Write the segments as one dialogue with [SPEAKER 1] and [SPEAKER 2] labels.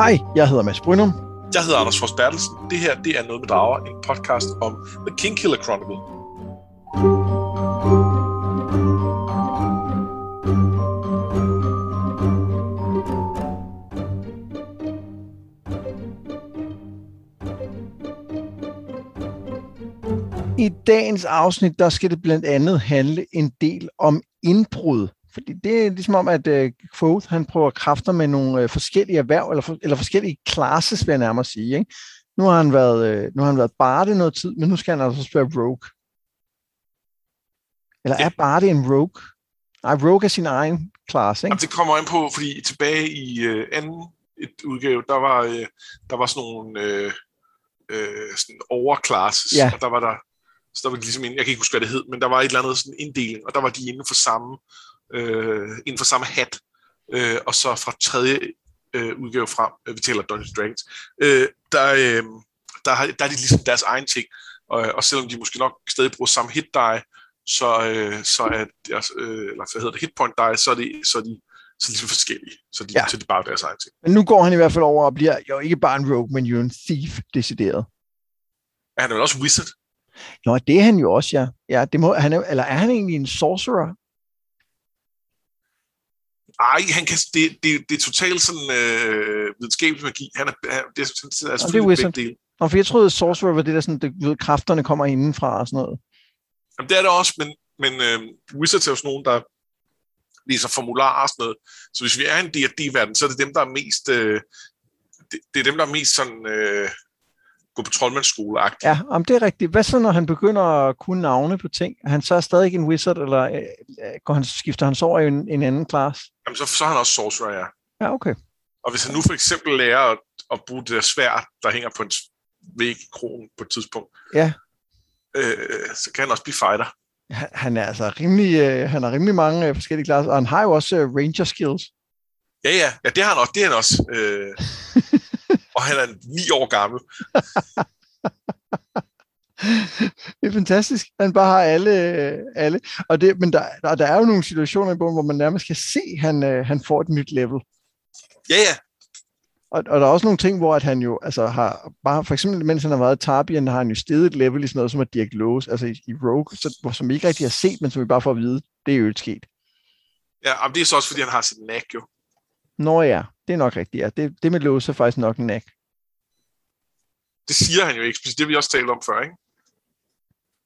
[SPEAKER 1] Hej, jeg hedder Mads Brynum.
[SPEAKER 2] Jeg hedder Anders Fors Bertelsen. Det her det er Noget med Drager, en podcast om The King Killer Chronicle.
[SPEAKER 1] I dagens afsnit, der skal det blandt andet handle en del om indbrud. Fordi det er ligesom om, at uh, Quoth, han prøver kræfter med nogle uh, forskellige erhverv, eller, for, eller forskellige classes, vil jeg nærmere sige. Ikke? Nu har han været, uh, nu har han været barde noget tid, men nu skal han altså være rogue. Eller er barde en rogue? Nej, rogue er sin egen class, ikke?
[SPEAKER 2] Jamen, det kommer an på, fordi tilbage i uh, anden et udgave, der var, uh, der var sådan nogle uh, uh, sådan overclasses,
[SPEAKER 1] Ja.
[SPEAKER 2] og der var der, så der var ligesom en, jeg kan ikke huske, hvad det hed, men der var et eller andet sådan inddeling, og der var de inden for samme, øh, inden for samme hat, øh, og så fra tredje øh, udgave frem, øh, vi taler Dungeons Dragons, øh, der, øh, der, har, der er de ligesom deres egen ting, og, og selvom de måske nok stadig bruger samme hit die, så, øh, så er deres, øh, eller hvad hedder det, hit point die, så er, det, så er de så er de ligesom forskellige, så de,
[SPEAKER 1] Ja.
[SPEAKER 2] ja. så er de bare deres egen ting.
[SPEAKER 1] Men nu går han i hvert fald over og bliver jo ikke bare en rogue, men jo en thief, decideret.
[SPEAKER 2] Er han vel også wizard?
[SPEAKER 1] Nå, det er han jo også, ja. ja det må, han er, eller er han egentlig en sorcerer?
[SPEAKER 2] Ej, han kan, det, det, det er totalt sådan øh, videnskabelig magi. Han er, han, det er, det er,
[SPEAKER 1] er wizard.
[SPEAKER 2] begge dele.
[SPEAKER 1] Nå, for jeg troede, at sorcerer var det der sådan, det, ved, kræfterne kommer indenfra og sådan noget.
[SPEAKER 2] Jamen, det er det også, men, men øh, Wizards er jo sådan nogen, der læser formularer og sådan noget. Så hvis vi er en D&D-verden, så er det dem, der er mest... Øh, det, det er dem, der er mest sådan... Øh, gå på troldmandsskole -agtigt.
[SPEAKER 1] Ja, om det er rigtigt. Hvad så, når han begynder at kunne navne på ting? Er han så er stadig en wizard, eller øh, går han, skifter han så over i en, en anden klasse?
[SPEAKER 2] Jamen, så, så er han også sorcerer, ja.
[SPEAKER 1] Ja, okay.
[SPEAKER 2] Og hvis han nu for eksempel lærer at, at bruge det der svær, der hænger på en væg i krogen på et tidspunkt,
[SPEAKER 1] Ja.
[SPEAKER 2] øh, så kan han også blive fighter.
[SPEAKER 1] Han, er altså rimelig, øh, han har rimelig mange øh, forskellige klasser, og han har jo også øh, ranger skills.
[SPEAKER 2] Ja, ja, ja, det har han også. Det er han også. Øh, og han er ni år gammel.
[SPEAKER 1] Det er fantastisk. Han bare har alle, øh, alle. Og det, men der, der, der er jo nogle situationer i bogen, hvor man nærmest kan se, at han, øh, han får et nyt level.
[SPEAKER 2] Ja, ja.
[SPEAKER 1] Og, og der er også nogle ting, hvor at han jo altså har, bare for eksempel mens han har været i Tarbian, har han jo steget et level i sådan noget som at Dirk Lose, altså i, i Rogue, så, som vi ikke rigtig har set, men som vi bare får at vide, det er jo ikke sket.
[SPEAKER 2] ja og det er så også, fordi han har sit knack, jo.
[SPEAKER 1] Nå ja, det er nok rigtigt. Ja. Det, det med Lose er faktisk nok en knack.
[SPEAKER 2] Det siger han jo eksplicit. Det vi også talt om før, ikke?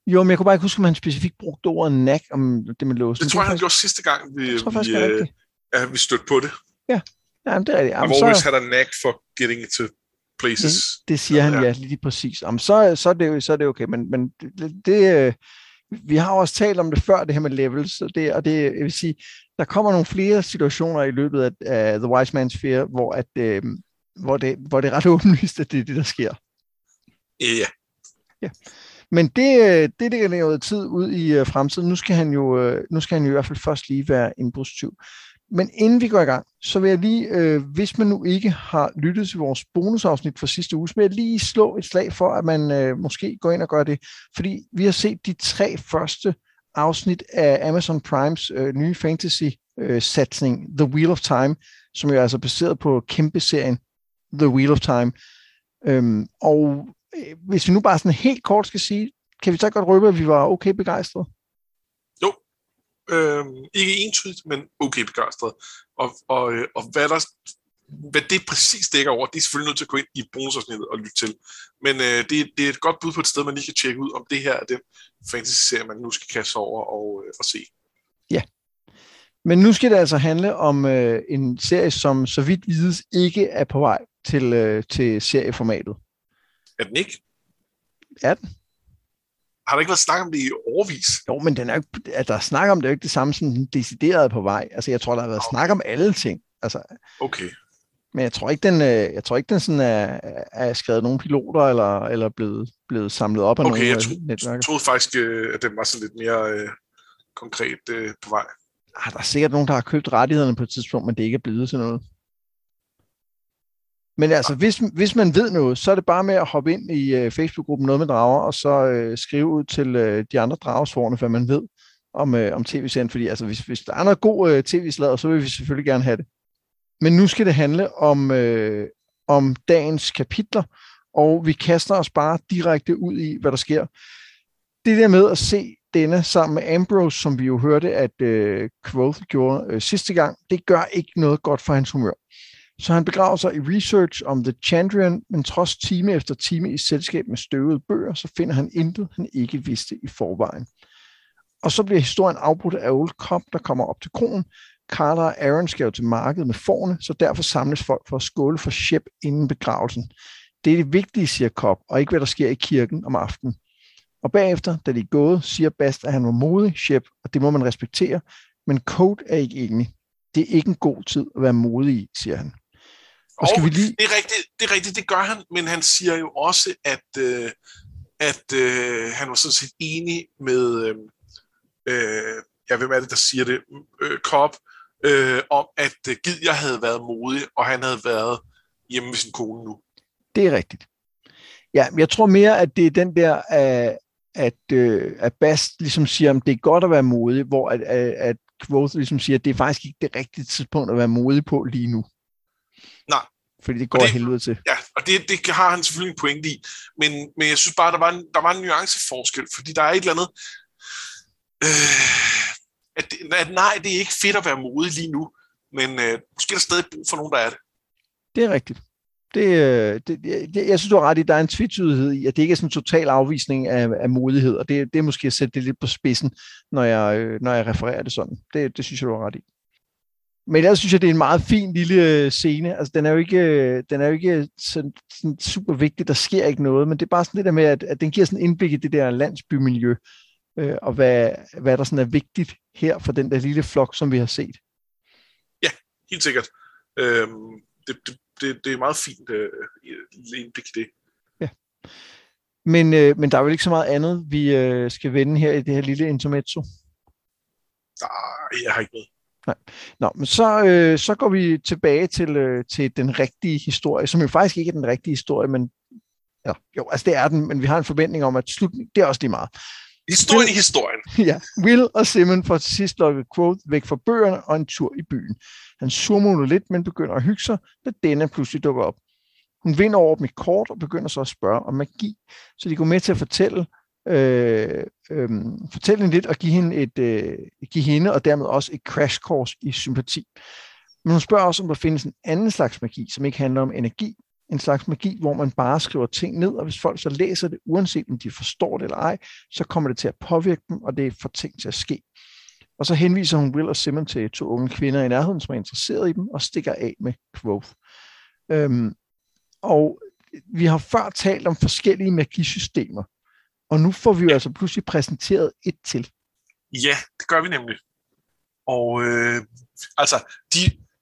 [SPEAKER 1] Jo, men jeg kunne bare ikke huske, om han specifikt brugte ordet knack om det med Lose.
[SPEAKER 2] Det tror jeg, han gjorde sidste gang, vi,
[SPEAKER 1] Jeg tror
[SPEAKER 2] vi,
[SPEAKER 1] det
[SPEAKER 2] øh, ja, vi stødte på det.
[SPEAKER 1] Ja, men det er rigtigt.
[SPEAKER 2] I've
[SPEAKER 1] Jamen,
[SPEAKER 2] always
[SPEAKER 1] så,
[SPEAKER 2] had a knack for getting into places.
[SPEAKER 1] det siger han
[SPEAKER 2] Ja.
[SPEAKER 1] ja lige præcis. Jamen, så, så, er det, så er det okay, men, men det, det, øh, vi har også talt om det før, det her med levels, og det, og det jeg vil sige, der kommer nogle flere situationer i løbet af, af The Wise Man's Fear, hvor, at, øh, hvor, det, hvor det er ret åbenlyst, at det er det, der sker.
[SPEAKER 2] Ja,
[SPEAKER 1] Men det, det ligger noget tid ud i øh, fremtiden. Nu skal han jo øh, nu skal han jo i hvert fald først lige være indbrudstyv. Men inden vi går i gang, så vil jeg lige, øh, hvis man nu ikke har lyttet til vores bonusafsnit fra sidste uge, så vil jeg lige slå et slag for, at man øh, måske går ind og gør det. Fordi vi har set de tre første afsnit af Amazon Primes øh, nye fantasy-satsning, øh, The Wheel of Time, som jo er altså baseret på kæmpe-serien The Wheel of Time. Øhm, og øh, hvis vi nu bare sådan helt kort skal sige, kan vi så godt røbe, at vi var okay begejstrede?
[SPEAKER 2] Øhm, ikke entydigt, men okay begejstret. Og, og, øh, og hvad, der, hvad det præcis dækker over, det er selvfølgelig nødt til at gå ind i bonusafsnittet og lytte til. Men øh, det, det er et godt bud på et sted, man lige kan tjekke ud, om det her er den fantasy-serie, man nu skal kaste over og, øh, og se.
[SPEAKER 1] Men nu skal det altså handle om øh, en serie, som så vidt vides ikke er på vej til, øh, til serieformatet.
[SPEAKER 2] Er den ikke?
[SPEAKER 1] Er den?
[SPEAKER 2] Har der ikke været snak om det i overvis?
[SPEAKER 1] Jo, men den er at der er snak om det er jo ikke det samme som den decideret på vej. Altså, jeg tror, der har været snak om alle ting. Altså,
[SPEAKER 2] Okay.
[SPEAKER 1] men jeg tror ikke, den, øh, jeg tror ikke, den sådan er, er skrevet nogle piloter eller, eller blevet, blevet samlet op af
[SPEAKER 2] Okay,
[SPEAKER 1] nogle
[SPEAKER 2] jeg
[SPEAKER 1] øh,
[SPEAKER 2] tro,
[SPEAKER 1] netværker.
[SPEAKER 2] troede faktisk, øh, at den var sådan lidt mere øh, konkret øh, på vej.
[SPEAKER 1] Ah, der er sikkert nogen, der har købt rettighederne på et tidspunkt, men det ikke er blevet til noget. Men altså, hvis, hvis man ved noget, så er det bare med at hoppe ind i uh, Facebook-gruppen Noget med Drager, og så uh, skrive ud til uh, de andre dragesvorene, hvad man ved om, uh, om tv-serien. Fordi altså, hvis, hvis der er noget god uh, tv-slader, så vil vi selvfølgelig gerne have det. Men nu skal det handle om, uh, om dagens kapitler, og vi kaster os bare direkte ud i, hvad der sker. Det der med at se denne sammen med Ambrose, som vi jo hørte, at øh, Quoth gjorde øh, sidste gang, det gør ikke noget godt for hans humør. Så han begraver sig i research om The Chandrian, men trods time efter time i selskab med støvede bøger, så finder han intet, han ikke vidste i forvejen. Og så bliver historien afbrudt af Old Cop, der kommer op til kronen. Carla og Aaron skal jo til markedet med forne, så derfor samles folk for at skåle for Shep inden begravelsen. Det er det vigtige, siger Cobb, og ikke hvad der sker i kirken om aftenen. Og bagefter, da de er gået, siger Bast, at han var modig, Shep, og det må man respektere, men Code er ikke enig. Det er ikke en god tid at være modig i, siger han.
[SPEAKER 2] Og, skal vi lige... det, er rigtigt, det er rigtigt, det gør han, men han siger jo også, at, øh, at øh, han var sådan set enig med, øh, øh, ja, hvem er det, der siger det, øh, Cobb, øh, om at øh, Gid, jeg havde været modig, og han havde været hjemme med sin kone nu.
[SPEAKER 1] Det er rigtigt. Ja, jeg tror mere, at det er den der, at, at, øh, at Bast ligesom siger, at det er godt at være modig, hvor at, at, at Quoth ligesom siger, at det er faktisk ikke det rigtige tidspunkt at være modig på lige nu.
[SPEAKER 2] Nej.
[SPEAKER 1] Fordi det går det, helvede til.
[SPEAKER 2] Ja, og det, det har han selvfølgelig en point i. Men, men jeg synes bare, der var en, der var en nuanceforskel, fordi der er et eller andet... Øh, at, at nej, det er ikke fedt at være modig lige nu, men øh, måske er der stadig brug for nogen, der er det.
[SPEAKER 1] Det er rigtigt. Det, øh, det, det, jeg synes, du har ret i, der er en tvetydighed i, at det ikke er sådan en total afvisning af, af modighed, og det, det er måske at sætte det lidt på spidsen, når jeg, øh, når jeg refererer det sådan. Det, det synes jeg, du har ret i. Men ellers synes jeg, det er en meget fin lille øh, scene. Altså, den er jo ikke, den er jo ikke sådan, sådan super vigtig, der sker ikke noget, men det er bare sådan det der med, at, at den giver sådan indblik i det der landsbymiljø, øh, og hvad, hvad der sådan er vigtigt her for den der lille flok, som vi har set.
[SPEAKER 2] Ja, helt sikkert. Øhm, det, det, det, det er meget fint øh, indblik i det.
[SPEAKER 1] Ja. Men, øh, men der er vel ikke så meget andet, vi øh, skal vende her i det her lille intermezzo?
[SPEAKER 2] Nej, jeg har ikke noget.
[SPEAKER 1] Nej. Nå, men så, øh, så går vi tilbage til, øh, til den rigtige historie, som jo faktisk ikke er den rigtige historie, men ja, jo, altså det er den, men vi har en forventning om, at slutningen, det er også lige meget.
[SPEAKER 2] Historien Will, i historien.
[SPEAKER 1] Ja, Will og Simon får til sidst lukket Quote væk fra bøgerne og en tur i byen. Han surmuler lidt, men begynder at hygge sig, da denne pludselig dukker op. Hun vinder over dem i kort og begynder så at spørge om magi, så de går med til at fortælle, øh, øh, fortælle hende lidt og give hende, et, øh, give hende og dermed også et crash course i sympati. Men hun spørger også, om der findes en anden slags magi, som ikke handler om energi, en slags magi, hvor man bare skriver ting ned, og hvis folk så læser det, uanset om de forstår det eller ej, så kommer det til at påvirke dem, og det får ting til at ske. Og så henviser hun Will og Simon til to unge kvinder i nærheden, som er interesseret i dem, og stikker af med Quoth. Øhm, og vi har før talt om forskellige magisystemer, og nu får vi jo altså pludselig præsenteret et til.
[SPEAKER 2] Ja, det gør vi nemlig. Og øh, altså, de,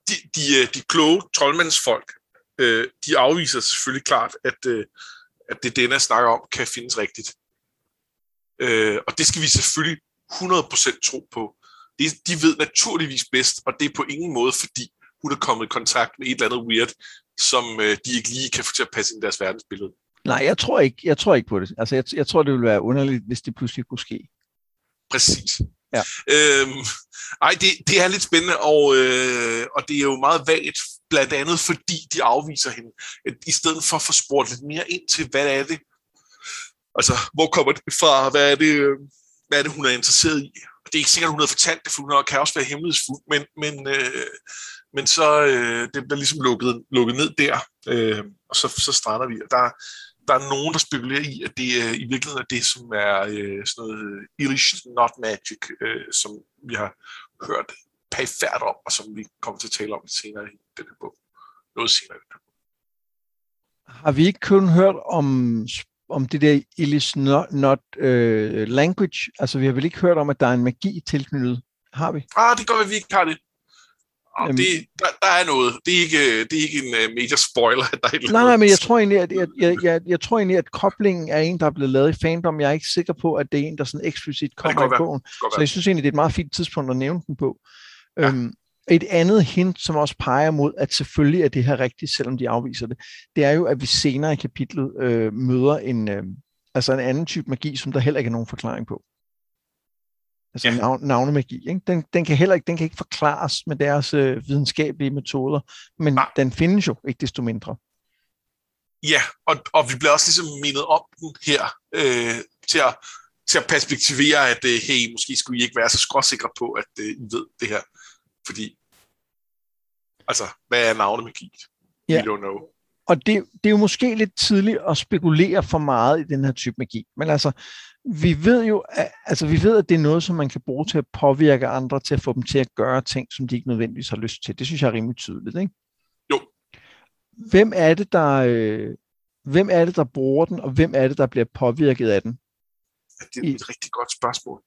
[SPEAKER 2] de, de, øh, de kloge troldmandsfolk, øh, de afviser selvfølgelig klart, at, øh, at det, denne snakker om, kan findes rigtigt. Øh, og det skal vi selvfølgelig 100% tro på. Det, de ved naturligvis bedst, og det er på ingen måde, fordi hun er kommet i kontakt med et eller andet weird, som øh, de ikke lige kan få til at passe ind i deres verdensbillede.
[SPEAKER 1] Nej, jeg tror ikke, jeg tror ikke på det. Altså, jeg, jeg tror, det ville være underligt, hvis det pludselig kunne ske.
[SPEAKER 2] Præcis.
[SPEAKER 1] Ja.
[SPEAKER 2] Øhm, ej, det, det er lidt spændende, og, øh, og det er jo meget vagt, blandt andet fordi de afviser hende. At I stedet for at få spurgt lidt mere ind til, hvad er det? Altså, hvor kommer det fra? Hvad er det, øh, hvad er det hun er interesseret i? Og det er ikke sikkert, hun har fortalt det, for hun kan også være hemmelighedsfuld, men, men, øh, men så øh, det bliver ligesom lukket, lukket ned der, øh, og så, så strander vi. Og der, der er nogen, der spekulerer i, at det øh, i virkeligheden er det, som er øh, sådan noget Irish not magic, øh, som vi har hørt pæfærd om, og som vi kommer til at tale om senere i den her bog. Noget senere i den her bog.
[SPEAKER 1] Har vi ikke kun hørt om, om det der Irish not, not uh, language? Altså, vi har vel ikke hørt om, at der er en magi tilknyttet? Har vi?
[SPEAKER 2] Ah, det går, at vi ikke har det. Og det, der, der er noget. Det er ikke, det er ikke en uh, major spoiler. Der er
[SPEAKER 1] nej, nej, men jeg tror, egentlig, at, jeg, jeg, jeg, jeg tror egentlig, at koblingen er en, der er blevet lavet i fandom. Jeg er ikke sikker på, at det er en, der sådan eksplicit kommer i bogen. Så jeg synes egentlig, det er et meget fint tidspunkt at nævne den på. Ja. Øhm, et andet hint, som også peger mod, at selvfølgelig er det her rigtigt, selvom de afviser det, det er jo, at vi senere i kapitlet øh, møder en, øh, altså en anden type magi, som der heller ikke er nogen forklaring på. Altså ja. navn, navnemagi. Ikke? Den, den, kan heller ikke, den kan ikke forklares med deres øh, videnskabelige metoder, men Nej. den findes jo ikke desto mindre.
[SPEAKER 2] Ja, og, og vi bliver også ligesom mindet om den her, øh, til, at, til at perspektivere, at øh, hey, måske skulle I ikke være så skråsikre på, at øh, I ved det her. Fordi, altså, hvad er navnemagi?
[SPEAKER 1] Ja.
[SPEAKER 2] We don't know.
[SPEAKER 1] Og det, det er jo måske lidt tidligt at spekulere for meget i den her type magi. Men altså, vi ved jo, at, altså vi ved, at det er noget, som man kan bruge til at påvirke andre, til at få dem til at gøre ting, som de ikke nødvendigvis har lyst til. Det synes jeg er rimelig tydeligt, ikke?
[SPEAKER 2] Jo.
[SPEAKER 1] Hvem er det, der, øh, hvem er det, der bruger den, og hvem er det, der bliver påvirket af den?
[SPEAKER 2] Det er et rigtig godt spørgsmål.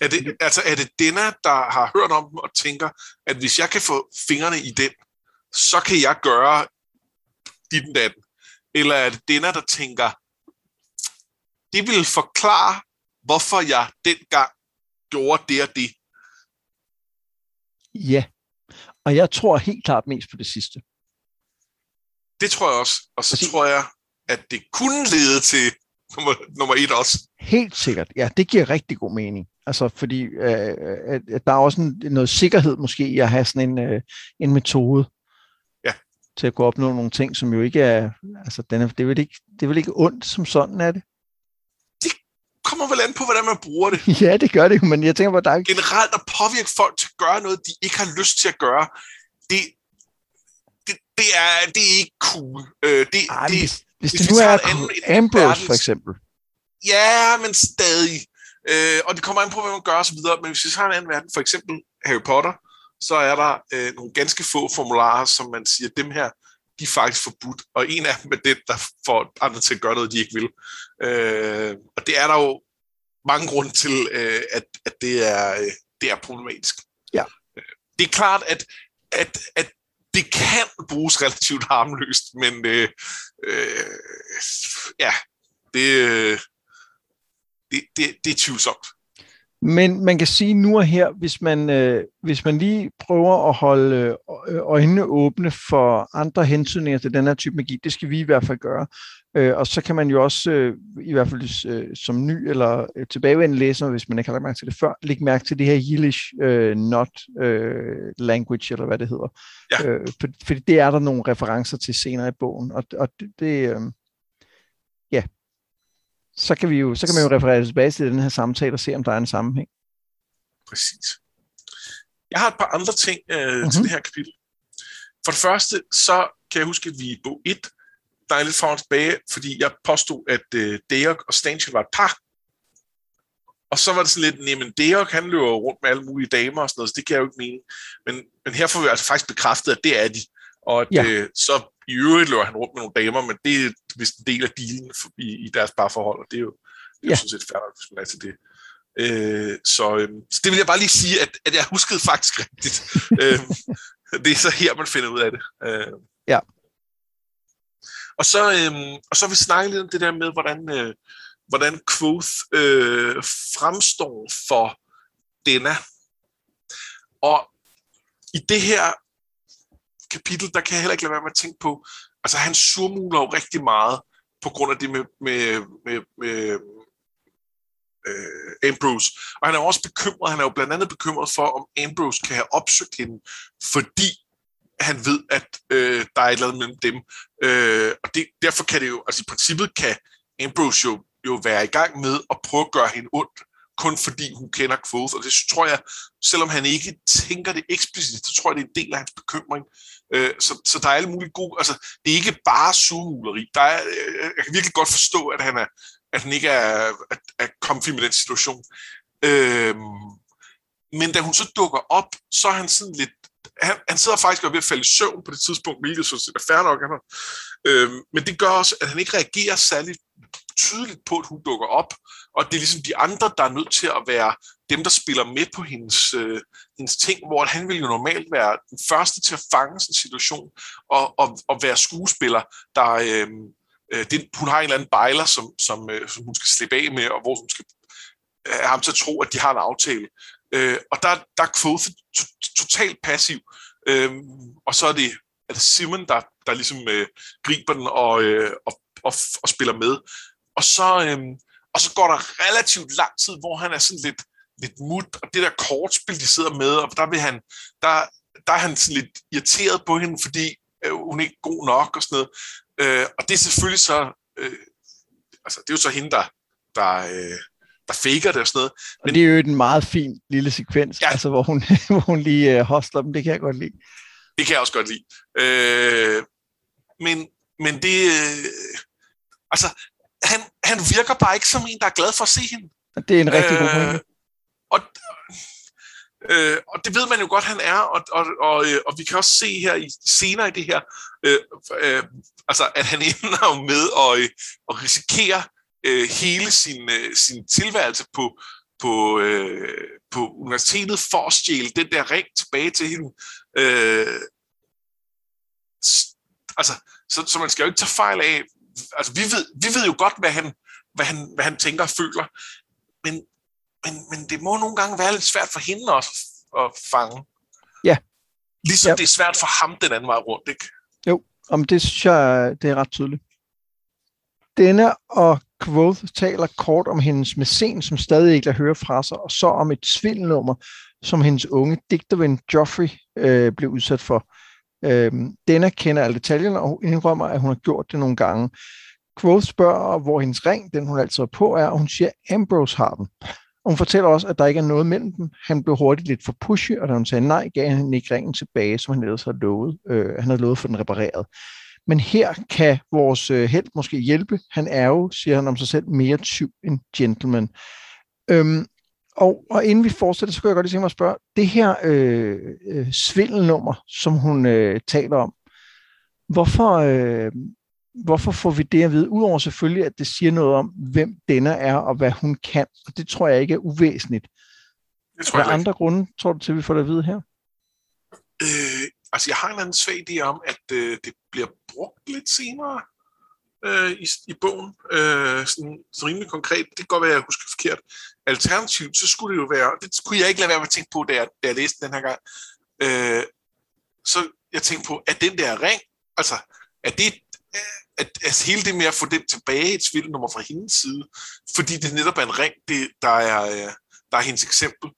[SPEAKER 2] Er det, altså, er det denne, der har hørt om dem og tænker, at hvis jeg kan få fingrene i den, så kan jeg gøre dit den datten? Eller er det denne, der tænker, det vil forklare, hvorfor jeg dengang gjorde det og det?
[SPEAKER 1] Ja, og jeg tror helt klart mest på det sidste.
[SPEAKER 2] Det tror jeg også. Og så
[SPEAKER 1] Præcis.
[SPEAKER 2] tror jeg, at det kunne lede til nummer, nummer et også.
[SPEAKER 1] Helt sikkert. Ja, det giver rigtig god mening. Altså, fordi øh, at, at der er også en, noget sikkerhed måske i at have sådan en, øh, en metode
[SPEAKER 2] Ja.
[SPEAKER 1] til at kunne opnå nogle ting, som jo ikke er, altså, den er, det, er vel ikke, det er vel ikke ondt som sådan, er det?
[SPEAKER 2] Kommer vel an på, hvordan man bruger det.
[SPEAKER 1] ja, det gør det men jeg tænker på, der er.
[SPEAKER 2] Generelt at påvirke folk til at gøre noget, de ikke har lyst til at gøre, det, det, det, er, det er ikke cool. Øh, det,
[SPEAKER 1] Ej,
[SPEAKER 2] det,
[SPEAKER 1] hvis, hvis det
[SPEAKER 2] vi
[SPEAKER 1] nu er
[SPEAKER 2] en anden- en anden
[SPEAKER 1] Ambrose, for
[SPEAKER 2] verdens-
[SPEAKER 1] eksempel.
[SPEAKER 2] Ja, men stadig. Øh, og det kommer an på, hvad man gør osv. Men hvis vi har en anden verden, for eksempel Harry Potter, så er der øh, nogle ganske få formularer, som man siger, dem her, de er faktisk forbudt. Og en af dem er den, der får andre til at gøre noget, de ikke vil. Øh, og det er der jo mange grunde til, øh, at, at det, er, øh, det er problematisk.
[SPEAKER 1] Ja.
[SPEAKER 2] Øh, Det er klart, at, at, at det kan bruges relativt harmløst, men øh, øh, ja, det, øh, det, det, det er tvivlsomt.
[SPEAKER 1] Men man kan sige nu og her, hvis man, øh, hvis man lige prøver at holde øh, øjnene åbne for andre hensynninger til den her type magi, det skal vi i hvert fald gøre. Øh, og så kan man jo også, øh, i hvert fald øh, som ny eller øh, tilbagevendende læser, hvis man ikke har lagt mærke til det før, lægge mærke til det her Yiddish øh, not øh, language, eller hvad det hedder.
[SPEAKER 2] Ja.
[SPEAKER 1] Øh, for, fordi det er der nogle referencer til senere i bogen, og, og det, det øh, så kan, vi jo, så kan man jo referere tilbage til den her samtale og se, om der er en sammenhæng.
[SPEAKER 2] Præcis. Jeg har et par andre ting øh, mm-hmm.
[SPEAKER 1] Mhm.
[SPEAKER 2] til det her kapitel. For det første, så kan jeg huske, at vi i bog 1, der er lidt foran tilbage, fordi jeg påstod, at øh, Deok og Stanchion var et par. Og så var det sådan lidt, jamen Deok, han løber rundt med alle mulige damer og sådan noget, så det kan jeg jo ikke mene. Men, men her får vi altså faktisk bekræftet, at det er de. Og at,
[SPEAKER 1] Ja.
[SPEAKER 2] øh, så i øvrigt løber han rundt med nogle damer, men det er vist en del af dealen i, i deres parforhold, og det er jo, det er jo
[SPEAKER 1] Ja.
[SPEAKER 2] sådan set nok, hvis man er til det. Øh, så, øh, så det vil jeg bare lige sige, at, at jeg huskede faktisk rigtigt. øh, det er så her, man finder ud af det. Øh.
[SPEAKER 1] Ja.
[SPEAKER 2] Og så, øh, og så vil vi snakke lidt om det der med, hvordan, øh, hvordan Quoth øh, fremstår for denne. Og i det her kapitel, der kan jeg heller ikke lade være med at tænke på, altså han surmuler jo rigtig meget på grund af det med, med, med, med øh, Ambrose. Og han er også bekymret, han er jo blandt andet bekymret for, om Ambrose kan have opsøgt hende, fordi han ved, at øh, der er et eller andet mellem dem. Øh, og det, derfor kan det jo, altså i princippet kan Ambrose jo, jo være i gang med at prøve at gøre hende ondt, kun fordi hun kender Quoth. Og det tror jeg, selvom han ikke tænker det eksplicit, så tror jeg, det er en del af hans bekymring. Øh, så, så der er alle mulige gode, altså det er ikke bare surmuleri. Der er, øh, jeg kan virkelig godt forstå, at han er, at han ikke er, at, er comfy med den situation. Øh, men da hun så dukker op, så er han sådan lidt, han, han sidder faktisk og er ved at falde i søvn på det tidspunkt, hvilket så er fair nok. Han har. Øh, men det gør også, at han ikke reagerer særlig tydeligt på, at hun dukker op, og det er ligesom de andre, der er nødt til at være dem, der spiller med på hendes, øh, hendes ting, hvor han vil jo normalt være den første til at fange sin en situation, og, og, og være skuespiller, der, øh, øh, det, hun har en eller anden bejler, som, som, øh, som hun skal slippe af med, og hvor hun skal have ham til at tro, at de har en aftale. Øh, og der, der er Quoth to- totalt passiv, øh, og så er det, er det Simon, der, der ligesom øh, griber den og, øh, og, og, og spiller med. Og så, øh, og så går der relativt lang tid, hvor han er sådan lidt, lidt mut, og det der kortspil, de sidder med, og der, vil han, der, der er han sådan lidt irriteret på hende, fordi øh, hun er ikke god nok og sådan noget. Øh, og det er selvfølgelig så, øh, altså det er jo så hende, der, der, øh, der faker det og sådan noget.
[SPEAKER 1] Men, og det er jo en meget fin lille sekvens, ja. altså hvor hun, hvor hun lige øh, hostler dem, det kan jeg godt lide.
[SPEAKER 2] Det kan jeg også godt lide. Øh, men, men det, øh, altså, han, han virker bare ikke som en, der er glad for at se hende.
[SPEAKER 1] Det er en rigtig øh, god pointe.
[SPEAKER 2] Og, øh, og det ved man jo godt, han er, og, og, og, øh, og vi kan også se her i, senere i det her, øh, øh, altså, at han ender jo med at, øh, at risikere øh, hele sin, øh, sin tilværelse på, på, øh, på universitetet for at stjæle den der ring tilbage til hende. Øh, altså, så, så man skal jo ikke tage fejl af, altså vi ved, vi ved jo godt, hvad han, hvad han, hvad han tænker og føler, men, men, men det må nogle gange være lidt svært for hende også at fange.
[SPEAKER 1] Ja.
[SPEAKER 2] Ligesom ja. det er svært for ham den anden vej rundt, ikke?
[SPEAKER 1] Jo, om det synes jeg, det er ret tydeligt. Denne og Quoth taler kort om hendes mæcen, som stadig ikke lader høre fra sig, og så om et svindelnummer, som hendes unge digterven Joffrey øh, blev udsat for. Øh, denne kender alle detaljerne og indrømmer, at hun har gjort det nogle gange. Quoth spørger, hvor hendes ring, den hun altid har på, er, og hun siger, at Ambrose har den. Og hun fortæller også, at der ikke er noget mellem dem. Han blev hurtigt lidt for pushy, og da hun sagde nej, gav han ikke ringen tilbage, som han ellers havde lovet. Øh, han havde lovet for den repareret. Men her kan vores øh, held måske hjælpe. Han er jo, siger han om sig selv, mere tyv end gentleman. Øhm, og, og inden vi fortsætter, så kan jeg godt lige tænke mig at spørge, det her øh, øh, svindelnummer, som hun øh, taler om, hvorfor, øh, hvorfor får vi det at vide? Udover selvfølgelig, at det siger noget om, hvem denne er, og hvad hun kan. Og det tror jeg ikke er uvæsentligt.
[SPEAKER 2] Det tror jeg
[SPEAKER 1] Hvad andre grunde tror du til, at vi får det at vide her?
[SPEAKER 2] Øh, altså, jeg har en anden svag idé om, at øh, det bliver brugt lidt senere øh, i, i bogen. Øh, sådan, sådan rimelig konkret. Det kan godt være, at jeg husker forkert. Alternativt, så skulle det jo være, det kunne jeg ikke lade være med at tænke på, da jeg, da jeg læste den her gang. Øh, så jeg tænkte på, at den der ring, altså, er det, at, at hele det med at få den tilbage, et nummer fra hendes side, fordi det netop er en ring, det, der, er, øh, der er hendes eksempel.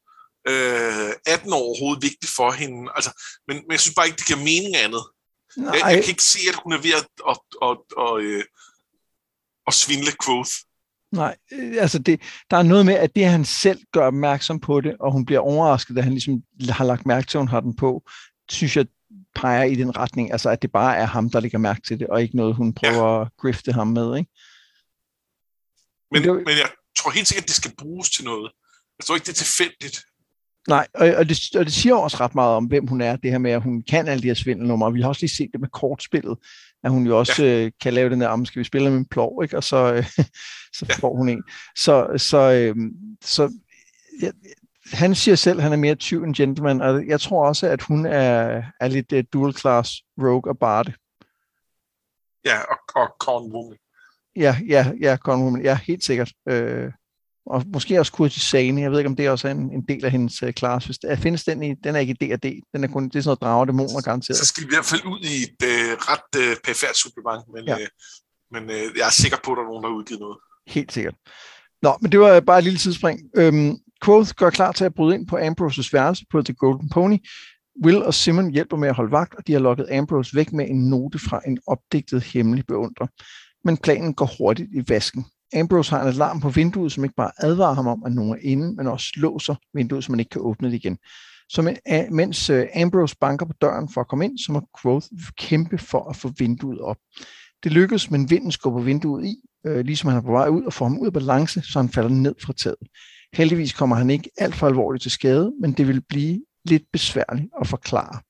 [SPEAKER 2] Øh, er den overhovedet vigtig for hende? Altså, men, men jeg synes bare ikke, det giver mening andet. Jeg, jeg kan ikke se, at hun er ved at, at, at, at, at, øh, at svindle Quoth.
[SPEAKER 1] Nej, øh, altså det, der er noget med, at det han selv gør opmærksom på det, og hun bliver overrasket, da han ligesom har lagt mærke til, at hun har den på, synes jeg peger i den retning, altså at det bare er ham, der lægger mærke til det, og ikke noget, hun prøver ja. at grifte ham med, ikke?
[SPEAKER 2] Men, men, men jeg tror helt sikkert, at det skal bruges til noget. Jeg tror ikke, det er tilfældigt.
[SPEAKER 1] Nej, og, og, det, og det siger også ret meget om, hvem hun er, det her med, at hun kan alle de her svindelnumre. Vi har også lige set det med kortspillet, at hun jo også ja. øh, kan lave den der, om skal vi spille med en plov, ikke? og så, øh, så ja. får hun en. Så, så, øh, så ja, han siger selv, at han er mere tyv end gentleman, og jeg tror også, at hun er, er lidt uh, dual class rogue og barde.
[SPEAKER 2] Ja, og, og con woman.
[SPEAKER 1] Ja, ja, ja, con woman. Ja, helt sikkert. Øh, og måske også kurtisane. Jeg ved ikke, om det også er en, en del af hendes. Hvis der, findes den i, den er ikke i D&D. Den er kun, det er sådan noget drager dæmoner garanteret.
[SPEAKER 2] Så skal vi i hvert fald ud i et uh, ret uh, perfekt supplement, men, ja. uh, men uh, jeg er sikker på, at der er nogen, der har udgivet noget.
[SPEAKER 1] Helt sikkert. Nå, men det var bare et lille tidsspring. Øhm, Quoth gør klar til at bryde ind på Ambroses værelse på The Golden Pony. Will og Simon hjælper med at holde vagt, og de har lukket Ambrose væk med en note fra en opdigtet hemmelig beundrer. Men planen går hurtigt i vasken. Ambrose har en alarm på vinduet, som ikke bare advarer ham om, at nogen er inde, men også låser vinduet, så man ikke kan åbne det igen. Så mens øh, Ambrose banker på døren for at komme ind, så må Quoth kæmpe for at få vinduet op. Det lykkes, men vinden skubber vinduet i, øh, ligesom han er på vej ud og får ham ud af balance, så han falder ned fra taget. Heldigvis kommer han ikke alt for alvorligt til skade, men det vil blive lidt besværligt at forklare.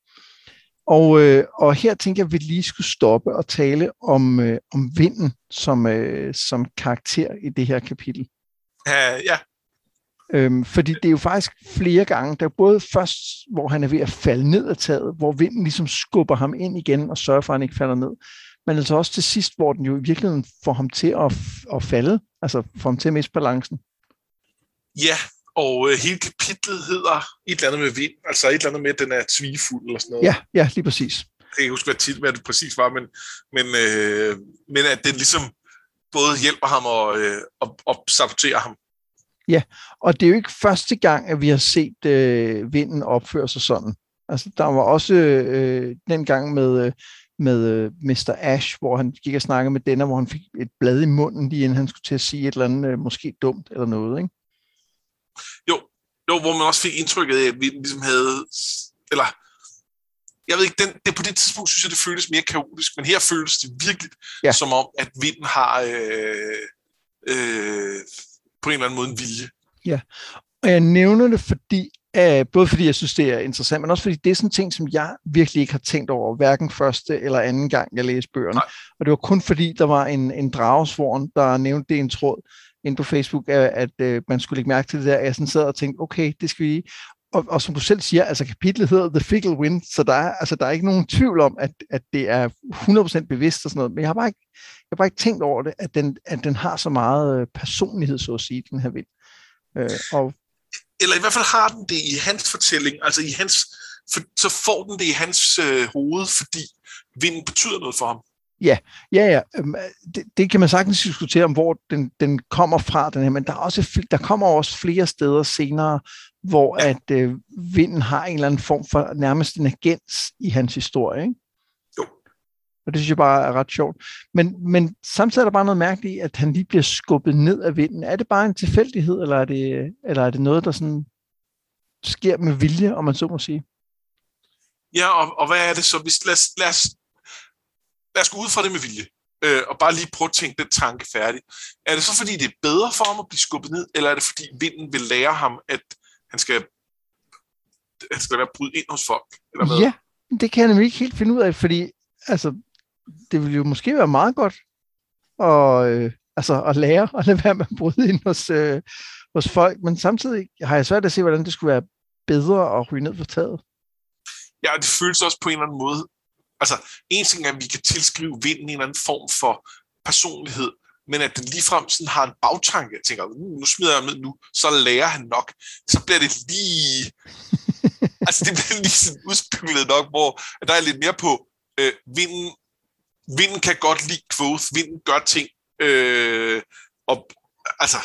[SPEAKER 1] Og, øh, og her tænker jeg, at vi lige skulle stoppe og tale om, øh, om vinden som, øh, som karakter i det her kapitel.
[SPEAKER 2] Uh, ja.
[SPEAKER 1] Øhm, fordi det er jo faktisk flere gange, der er både først, hvor han er ved at falde ned af taget, hvor vinden ligesom skubber ham ind igen og sørger for, at han ikke falder ned. Men altså også til sidst, hvor den jo i virkeligheden får ham til at, at falde, altså får ham til at miste balancen.
[SPEAKER 2] Ja, og øh, hele kapitlet hedder et eller andet med vind, altså et eller andet med, at den er tvigefuld eller sådan noget.
[SPEAKER 1] Ja, ja, lige præcis.
[SPEAKER 2] Jeg kan ikke huske, hvad, tit, hvad det præcis var, men, men, øh, men at den ligesom både hjælper ham og, øh, og, og saboterer ham.
[SPEAKER 1] Ja, og det er jo ikke første gang, at vi har set øh, vinden opføre sig sådan. Altså, der var også øh, den gang med, øh, med øh, Mr. Ash, hvor han gik og snakkede med denne, hvor han fik et blad i munden, lige inden han skulle til at sige et eller andet, øh, måske dumt eller noget, ikke?
[SPEAKER 2] Jo, jo, hvor man også fik indtrykket af, at vi ligesom havde, eller jeg ved ikke, den, det, på det tidspunkt synes jeg, det føltes mere kaotisk, men her føles det virkelig ja. som om, at vinden har øh, øh, på en eller anden måde en vilje.
[SPEAKER 1] Ja, og jeg nævner det, fordi Uh, både fordi jeg synes, det er interessant, men også fordi det er sådan en ting, som jeg virkelig ikke har tænkt over, hverken første eller anden gang, jeg læste bøgerne. Nej. Og det var kun fordi, der var en, en dragesvorn, der nævnte det i en tråd ind på Facebook, at, at øh, man skulle lægge mærke til det der. Jeg sådan sad og tænkte, okay, det skal vi og, og som du selv siger, altså kapitlet hedder The Fickle Wind, så der er, altså, der er ikke nogen tvivl om, at, at det er 100% bevidst og sådan noget, men jeg har bare ikke, jeg har bare ikke tænkt over det, at den, at den har så meget øh, personlighed, så at sige, den her vind. Øh, og
[SPEAKER 2] eller i hvert fald har den det i hans fortælling, altså i hans, for, så får den det i hans øh, hoved, fordi vinden betyder noget for ham.
[SPEAKER 1] Ja, ja, ja. Øhm, det, det kan man sagtens diskutere om, hvor den, den kommer fra, den her, men der, er også, der kommer også flere steder senere, hvor at øh, vinden har en eller anden form for nærmest en agens i hans historie. Ikke? Og det synes jeg bare er ret sjovt. Men, men samtidig er der bare noget mærkeligt at han lige bliver skubbet ned af vinden. Er det bare en tilfældighed, eller er det, eller er det noget, der sådan sker med vilje, om man så må sige?
[SPEAKER 2] Ja, og, og hvad er det så? Hvis, lad, os, lad, os, lad os gå ud fra det med vilje, øh, og bare lige prøve at tænke den tanke færdig. Er det så, fordi det er bedre for ham at blive skubbet ned, eller er det, fordi vinden vil lære ham, at han skal, han skal være bryde ind hos folk? Eller hvad?
[SPEAKER 1] Ja, det kan jeg nemlig ikke helt finde ud af, fordi altså, det ville jo måske være meget godt at, øh, altså, at lære at lade være med at bryde ind hos, øh, hos folk, men samtidig har jeg svært at se, hvordan det skulle være bedre at ryge ned for taget.
[SPEAKER 2] Ja, det føles også på en eller anden måde. Altså, en ting er, at vi kan tilskrive vinden en eller anden form for personlighed, men at den ligefrem sådan har en bagtanke. Jeg tænker, uh, nu smider jeg med nu, så lærer han nok. Så bliver det lige... altså, det bliver lige sådan udspekuleret nok, hvor der er lidt mere på, øh, vinden vinden kan godt lide Quoth, vinden gør ting, øh, og altså,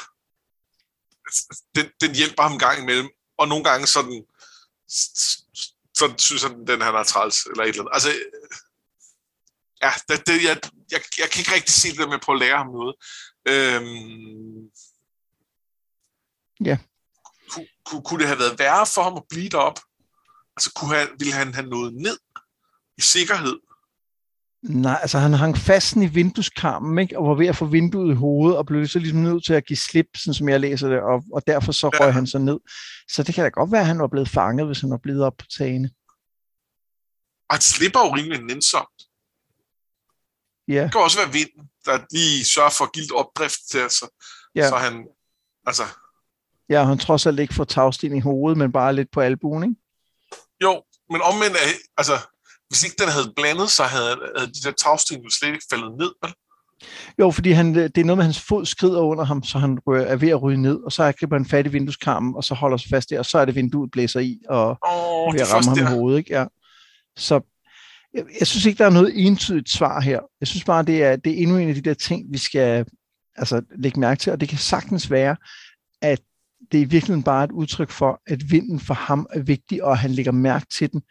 [SPEAKER 2] den, den hjælper ham en gang imellem, og nogle gange sådan, så synes han, den han er træls, eller et eller andet. Altså, ja, det, det, jeg, jeg, jeg kan ikke rigtig se det der med på at lære ham noget. Øhm,
[SPEAKER 1] ja.
[SPEAKER 2] Kunne, kunne, kunne det have været værre for ham at blive derop? Altså, kunne han, ville han have nået ned i sikkerhed?
[SPEAKER 1] Nej, altså han hang fast i vindueskarmen, ikke? og var ved at få vinduet i hovedet, og blev så ligesom nødt til at give slip, sådan som jeg læser det, og, og derfor så røg ja. han så ned. Så det kan da godt være, at han var blevet fanget, hvis han var blevet op på tagene.
[SPEAKER 2] Og han slipper jo rimelig nænsomt.
[SPEAKER 1] Ja.
[SPEAKER 2] Det kan også være vinden, der lige sørger for gild opdrift til, så, ja. så han, altså...
[SPEAKER 1] Ja, han trods alt ikke får tagsten i hovedet, men bare lidt på albuen, ikke?
[SPEAKER 2] Jo, men omvendt, altså, hvis ikke den havde blandet sig, havde, havde de der tagsten jo slet ikke faldet ned, vel?
[SPEAKER 1] Jo, fordi han, det er noget med, hans fod skrider under ham, så han er ved at ryge ned, og så griber han fat i vindueskarmen, og så holder sig fast der, og så er det vinduet blæser i, og oh, ved at ramme ham i hovedet. Ikke? Ja. Så jeg, jeg synes ikke, der er noget entydigt svar her. Jeg synes bare, det er, det er endnu en af de der ting, vi skal altså, lægge mærke til, og det kan sagtens være, at det er i virkeligheden bare et udtryk for, at vinden for ham er vigtig, og han lægger mærke til den,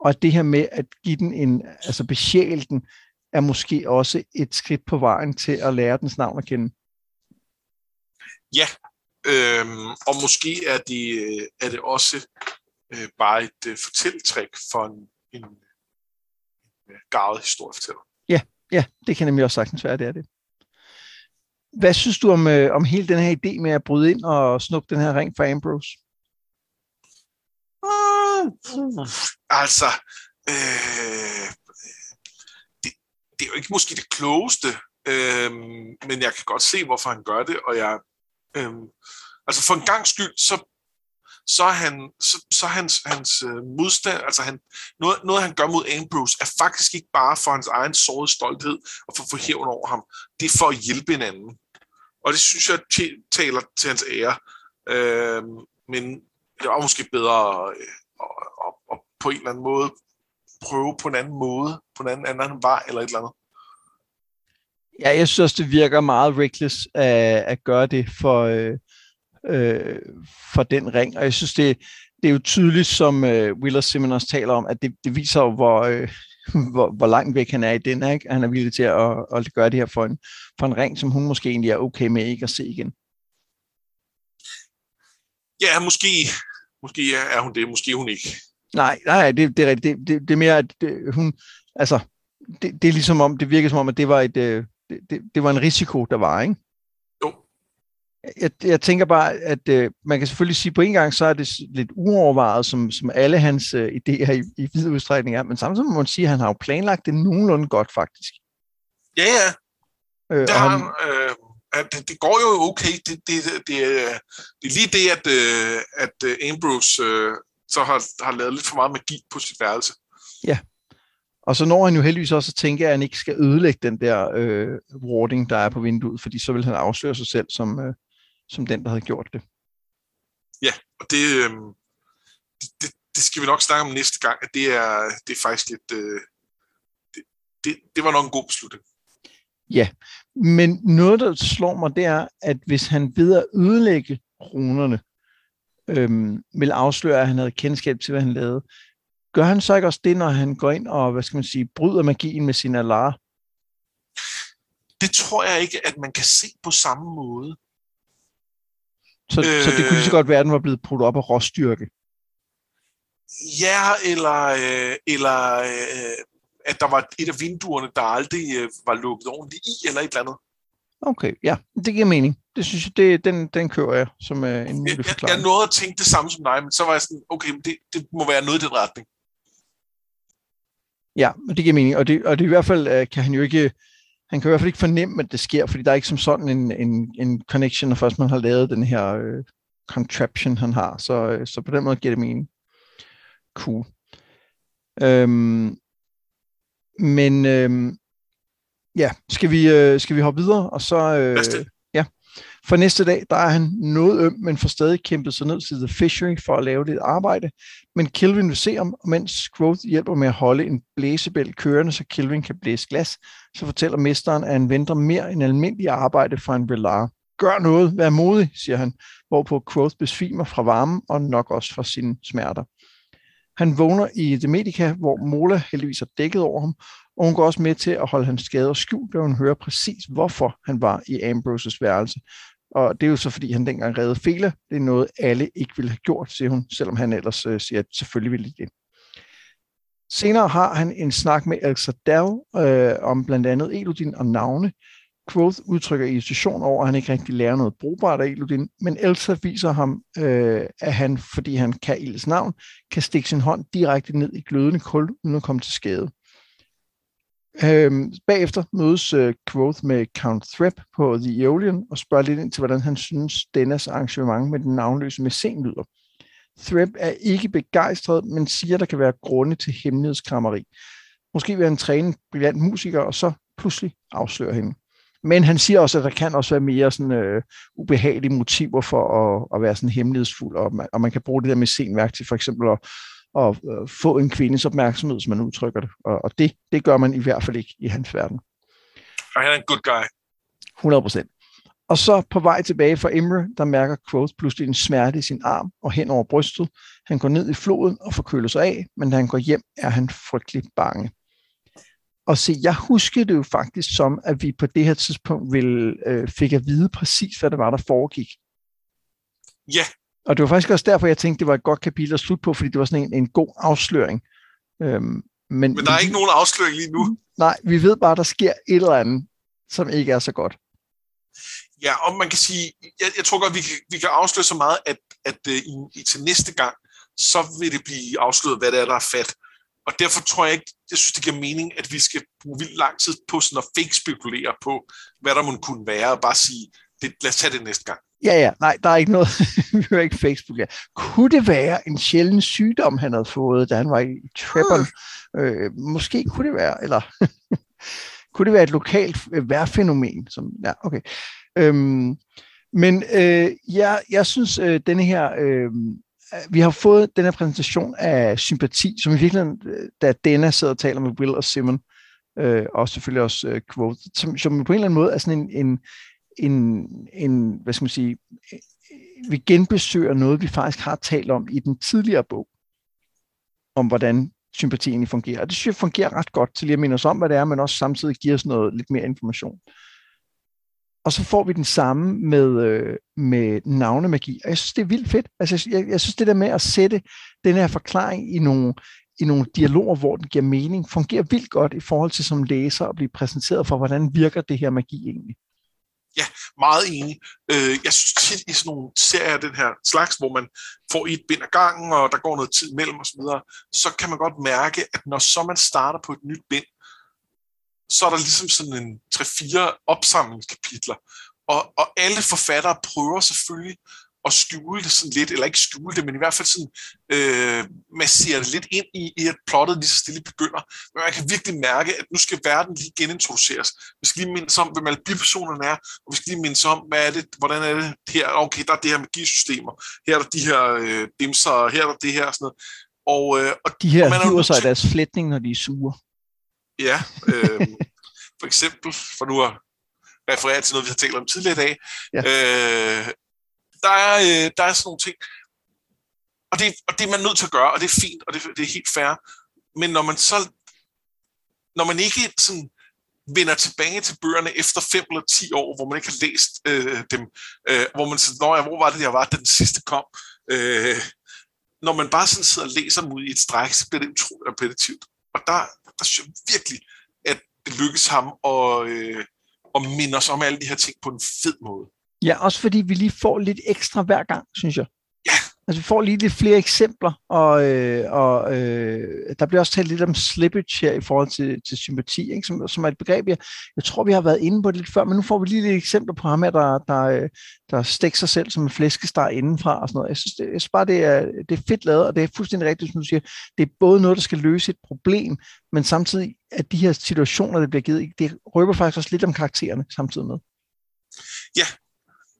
[SPEAKER 1] og det her med at give den en, altså besjæle den, er måske også et skridt på vejen til at lære dens navn at kende.
[SPEAKER 2] Ja, øhm, og måske er det, er det også øh, bare et øh, fortælletræk for en, en, en gavet historiefortæller.
[SPEAKER 1] Ja, ja, det kan nemlig også sagtens være, det er det. Hvad synes du om, øh, om hele den her idé med at bryde ind og snuppe den her ring for Ambrose?
[SPEAKER 2] Altså, øh, det, det er jo ikke måske det klogeste, øh, men jeg kan godt se, hvorfor han gør det, og jeg, øh, altså for en gang skyld, så så er, han, så, så hans, hans øh, modstand, altså han, noget, noget han gør mod Ambrose, er faktisk ikke bare for hans egen sårede stolthed og for at få hævn over ham. Det er for at hjælpe en anden. Og det synes jeg taler til hans ære. Øh, men det var måske bedre øh, og, og, og på en eller anden måde prøve på en anden måde, på en anden, anden vej eller et eller andet.
[SPEAKER 1] Ja, jeg synes også, det virker meget reckless at, at gøre det for, øh, øh, for den ring, og jeg synes, det, det er jo tydeligt, som øh, Willer Simmons taler om, at det, det viser jo, hvor, øh, hvor, hvor langt væk han er i den, ikke? Han er villig til at, at gøre det her for en, for en ring, som hun måske egentlig er okay med ikke at se igen.
[SPEAKER 2] Ja, måske, måske er hun det, måske hun ikke.
[SPEAKER 1] Nej, nej, det, det er rigtigt. Det, det, det er mere, at det, hun, altså, det, det er ligesom om, det virker som om, at det var et, øh, det, det, det var en risiko, der var, ikke?
[SPEAKER 2] Jo.
[SPEAKER 1] Jeg, jeg tænker bare, at øh, man kan selvfølgelig sige, på en gang, så er det lidt uovervejet, som, som alle hans øh, idéer i, i vid udstrækning er, men samtidig må man sige, at han har jo planlagt det nogenlunde godt, faktisk.
[SPEAKER 2] Ja, ja. Øh, det, har, han, øh, det, det går jo okay. Det, det, det, det, det er lige det, at, øh, at øh, Ambrose øh, så har, har lavet lidt for meget magi på sit værelse.
[SPEAKER 1] Ja, og så når han jo heldigvis også at tænke, at han ikke skal ødelægge den der øh, warding, der er på vinduet, fordi så vil han afsløre sig selv som, øh, som den, der havde gjort det.
[SPEAKER 2] Ja, og det, øh, det, det, det skal vi nok snakke om næste gang, at det er, det er faktisk lidt... Øh, det, det, det var nok en god beslutning.
[SPEAKER 1] Ja, men noget, der slår mig, det er, at hvis han ved at ødelægge runerne, øhm, vil afsløre, at han havde kendskab til, hvad han lavede, gør han så ikke også det, når han går ind og, hvad skal man sige, bryder magien med sin alar?
[SPEAKER 2] Det tror jeg ikke, at man kan se på samme måde.
[SPEAKER 1] Så, øh, så det kunne lige så godt være, at den var blevet brudt op af råstyrke?
[SPEAKER 2] Ja, eller, øh, eller øh, at der var et af vinduerne, der aldrig øh, var lukket ordentligt i, eller et eller andet.
[SPEAKER 1] Okay, ja, det giver mening. Det synes jeg, det, den, den kører jeg som øh, en mulig
[SPEAKER 2] forklaring. Jeg, jeg nåede at tænke det samme som dig, men så var jeg sådan, okay, det, det må være noget i den retning.
[SPEAKER 1] Ja, det giver mening, og det, og det i hvert fald øh, kan han jo ikke, han kan i hvert fald ikke fornemme, at det sker, fordi der er ikke som sådan en, en, en connection, når først man har lavet den her øh, contraption, han har. Så, øh, så på den måde giver det mening. Cool. Øhm, men øhm, ja, skal vi, øh, skal vi hoppe videre, og så... Øh, ja. For næste dag, der er han noget øm, men får stadig kæmpet sig ned til The Fishery for at lave lidt arbejde. Men Kelvin vil se om, og mens Growth hjælper med at holde en blæsebæl kørende, så Kelvin kan blæse glas, så fortæller mesteren, at han venter mere end almindelig arbejde fra en Velar. Gør noget, vær modig, siger han, hvorpå Growth besvimer fra varmen og nok også fra sine smerter. Han vågner i The Medica, hvor Mola heldigvis er dækket over ham, og hun går også med til at holde hans skader skjult, da hun hører præcis, hvorfor han var i Ambroses værelse. Og det er jo så, fordi han dengang redde Fela. Det er noget, alle ikke ville have gjort, siger hun, selvom han ellers øh, siger, at selvfølgelig ville det. Senere har han en snak med El øh, om blandt andet Elodin og navne. Quoth udtrykker irritation over, at han ikke rigtig lærer noget brugbart af Ludin, men Elsa viser ham, øh, at han, fordi han kan Ilds navn, kan stikke sin hånd direkte ned i glødende kul, uden at komme til skade. Øhm, bagefter mødes øh, Quoth med Count Threp på The Aeolian og spørger lidt ind til, hvordan han synes, dennes arrangement med den navnløse mæcen lyder. Threp er ikke begejstret, men siger, der kan være grunde til hemmelighedskrammeri. Måske vil han træne en brillant musiker, og så pludselig afsløre hende. Men han siger også, at der kan også være mere sådan, øh, ubehagelige motiver for at, at være sådan hemmelighedsfuld, og man, og man kan bruge det der med senværk til for eksempel at at øh, få en kvindes opmærksomhed, som man udtrykker det. Og, og det, det gør man i hvert fald ikke i hans verden.
[SPEAKER 2] Og han er en good guy.
[SPEAKER 1] 100 procent. Og så på vej tilbage fra Imre, der mærker Quoth pludselig en smerte i sin arm og hen over brystet. Han går ned i floden og forkøler sig af, men da han går hjem, er han frygtelig bange. Og se, jeg husker det jo faktisk som, at vi på det her tidspunkt ville, øh, fik at vide præcis, hvad det var, der foregik.
[SPEAKER 2] Ja,
[SPEAKER 1] og det var faktisk også derfor, jeg tænkte, det var et godt kapitel at slutte på, fordi det var sådan en, en god afsløring.
[SPEAKER 2] Øhm, men, men der er ikke nogen afsløring lige nu.
[SPEAKER 1] Nej, vi ved bare, at der sker et eller andet, som ikke er så godt.
[SPEAKER 2] Ja, og man kan sige, jeg, jeg tror godt, vi kan, vi kan afsløre så meget, at, at uh, i, til næste gang, så vil det blive afsløret, hvad det er, der er fat. Og derfor tror jeg ikke, jeg synes, det giver mening, at vi skal bruge vildt lang tid på sådan at fake spekulere på, hvad der må kunne være, og bare sige, det, lad os tage det næste gang.
[SPEAKER 1] Ja, ja, nej, der er ikke noget, vi hører ikke Facebook. Ja. Kunne det være en sjælden sygdom, han havde fået, da han var i Trebon? Mm. Øh, måske kunne det være, eller kunne det være et lokalt øh, vejrfænomen? Som, ja, okay. Øhm, men øh, jeg, jeg synes, øh, denne her, øh, Øh, vi har fået den her præsentation af sympati, som i virkeligheden, øh, da Dana sidder og taler med Will og Simon, øh, og selvfølgelig også øh, Quote, som, som på en eller anden måde er sådan en, en, en, en, hvad skal man sige, øh, vi genbesøger noget, vi faktisk har talt om i den tidligere bog, om hvordan sympati egentlig fungerer. Og det synes jeg fungerer ret godt til lige at minde os om, hvad det er, men også samtidig giver os noget lidt mere information. Og så får vi den samme med, øh, med navnemagi. Og jeg synes, det er vildt fedt. Altså, jeg, jeg synes, det der med at sætte den her forklaring i nogle, i nogle dialoger, hvor den giver mening, fungerer vildt godt i forhold til som læser at blive præsenteret for, hvordan virker det her magi egentlig.
[SPEAKER 2] Ja, meget enig. Øh, jeg synes tit i sådan nogle serier af den her slags, hvor man får et bind ad gangen, og der går noget tid mellem osv., så, så kan man godt mærke, at når så man starter på et nyt bind, så er der ligesom sådan en 3-4 opsamlingskapitler. Og, og alle forfattere prøver selvfølgelig at skjule det sådan lidt, eller ikke skjule det, men i hvert fald sådan øh, massere det lidt ind i, i at plottet lige så stille begynder. Men man kan virkelig mærke, at nu skal verden lige genintroduceres. Vi skal lige mindes om, hvem alle bipersonerne er, og vi skal lige mindes om, hvad er det, hvordan er det her, okay, der er det her magisystemer, her er der de her øh, dimser, her er der det her, og sådan noget. Og, øh, og,
[SPEAKER 1] de her
[SPEAKER 2] og man
[SPEAKER 1] hiver sig i deres flætning, når de er sure.
[SPEAKER 2] Ja, øh, for eksempel, for nu at referere til noget, vi har talt om tidligere i dag, ja. øh, der er, øh, der er sådan nogle ting, og det, og det er man nødt til at gøre, og det er fint, og det, det er helt fair. Men når man så, når man ikke sådan vender tilbage til bøgerne efter 5 eller 10 år, hvor man ikke har læst øh, dem, øh, hvor man siger, ja, hvor var det, jeg var, da den sidste kom. Øh, når man bare sådan sidder og læser dem ud i et stræk, så bliver det utroligt repetitivt. Og der, der synes jeg virkelig, at det lykkes ham at, øh, at minde os om alle de her ting på en fed måde.
[SPEAKER 1] Ja, også fordi vi lige får lidt ekstra hver gang, synes jeg.
[SPEAKER 2] Ja.
[SPEAKER 1] Altså, vi får lige lidt flere eksempler, og, øh, og øh, der bliver også talt lidt om slippage her i forhold til, til sympati, ikke? Som, som er et begreb, jeg, jeg tror, vi har været inde på det lidt før, men nu får vi lige lidt eksempler på ham her, der, der, øh, der stikker sig selv som en flæskesteg indenfra og sådan noget. Jeg synes, det, jeg synes bare, det er, det er fedt lavet, og det er fuldstændig rigtigt, som du siger. Det er både noget, der skal løse et problem, men samtidig, at de her situationer, der bliver givet, det røber faktisk også lidt om karaktererne samtidig med.
[SPEAKER 2] Ja,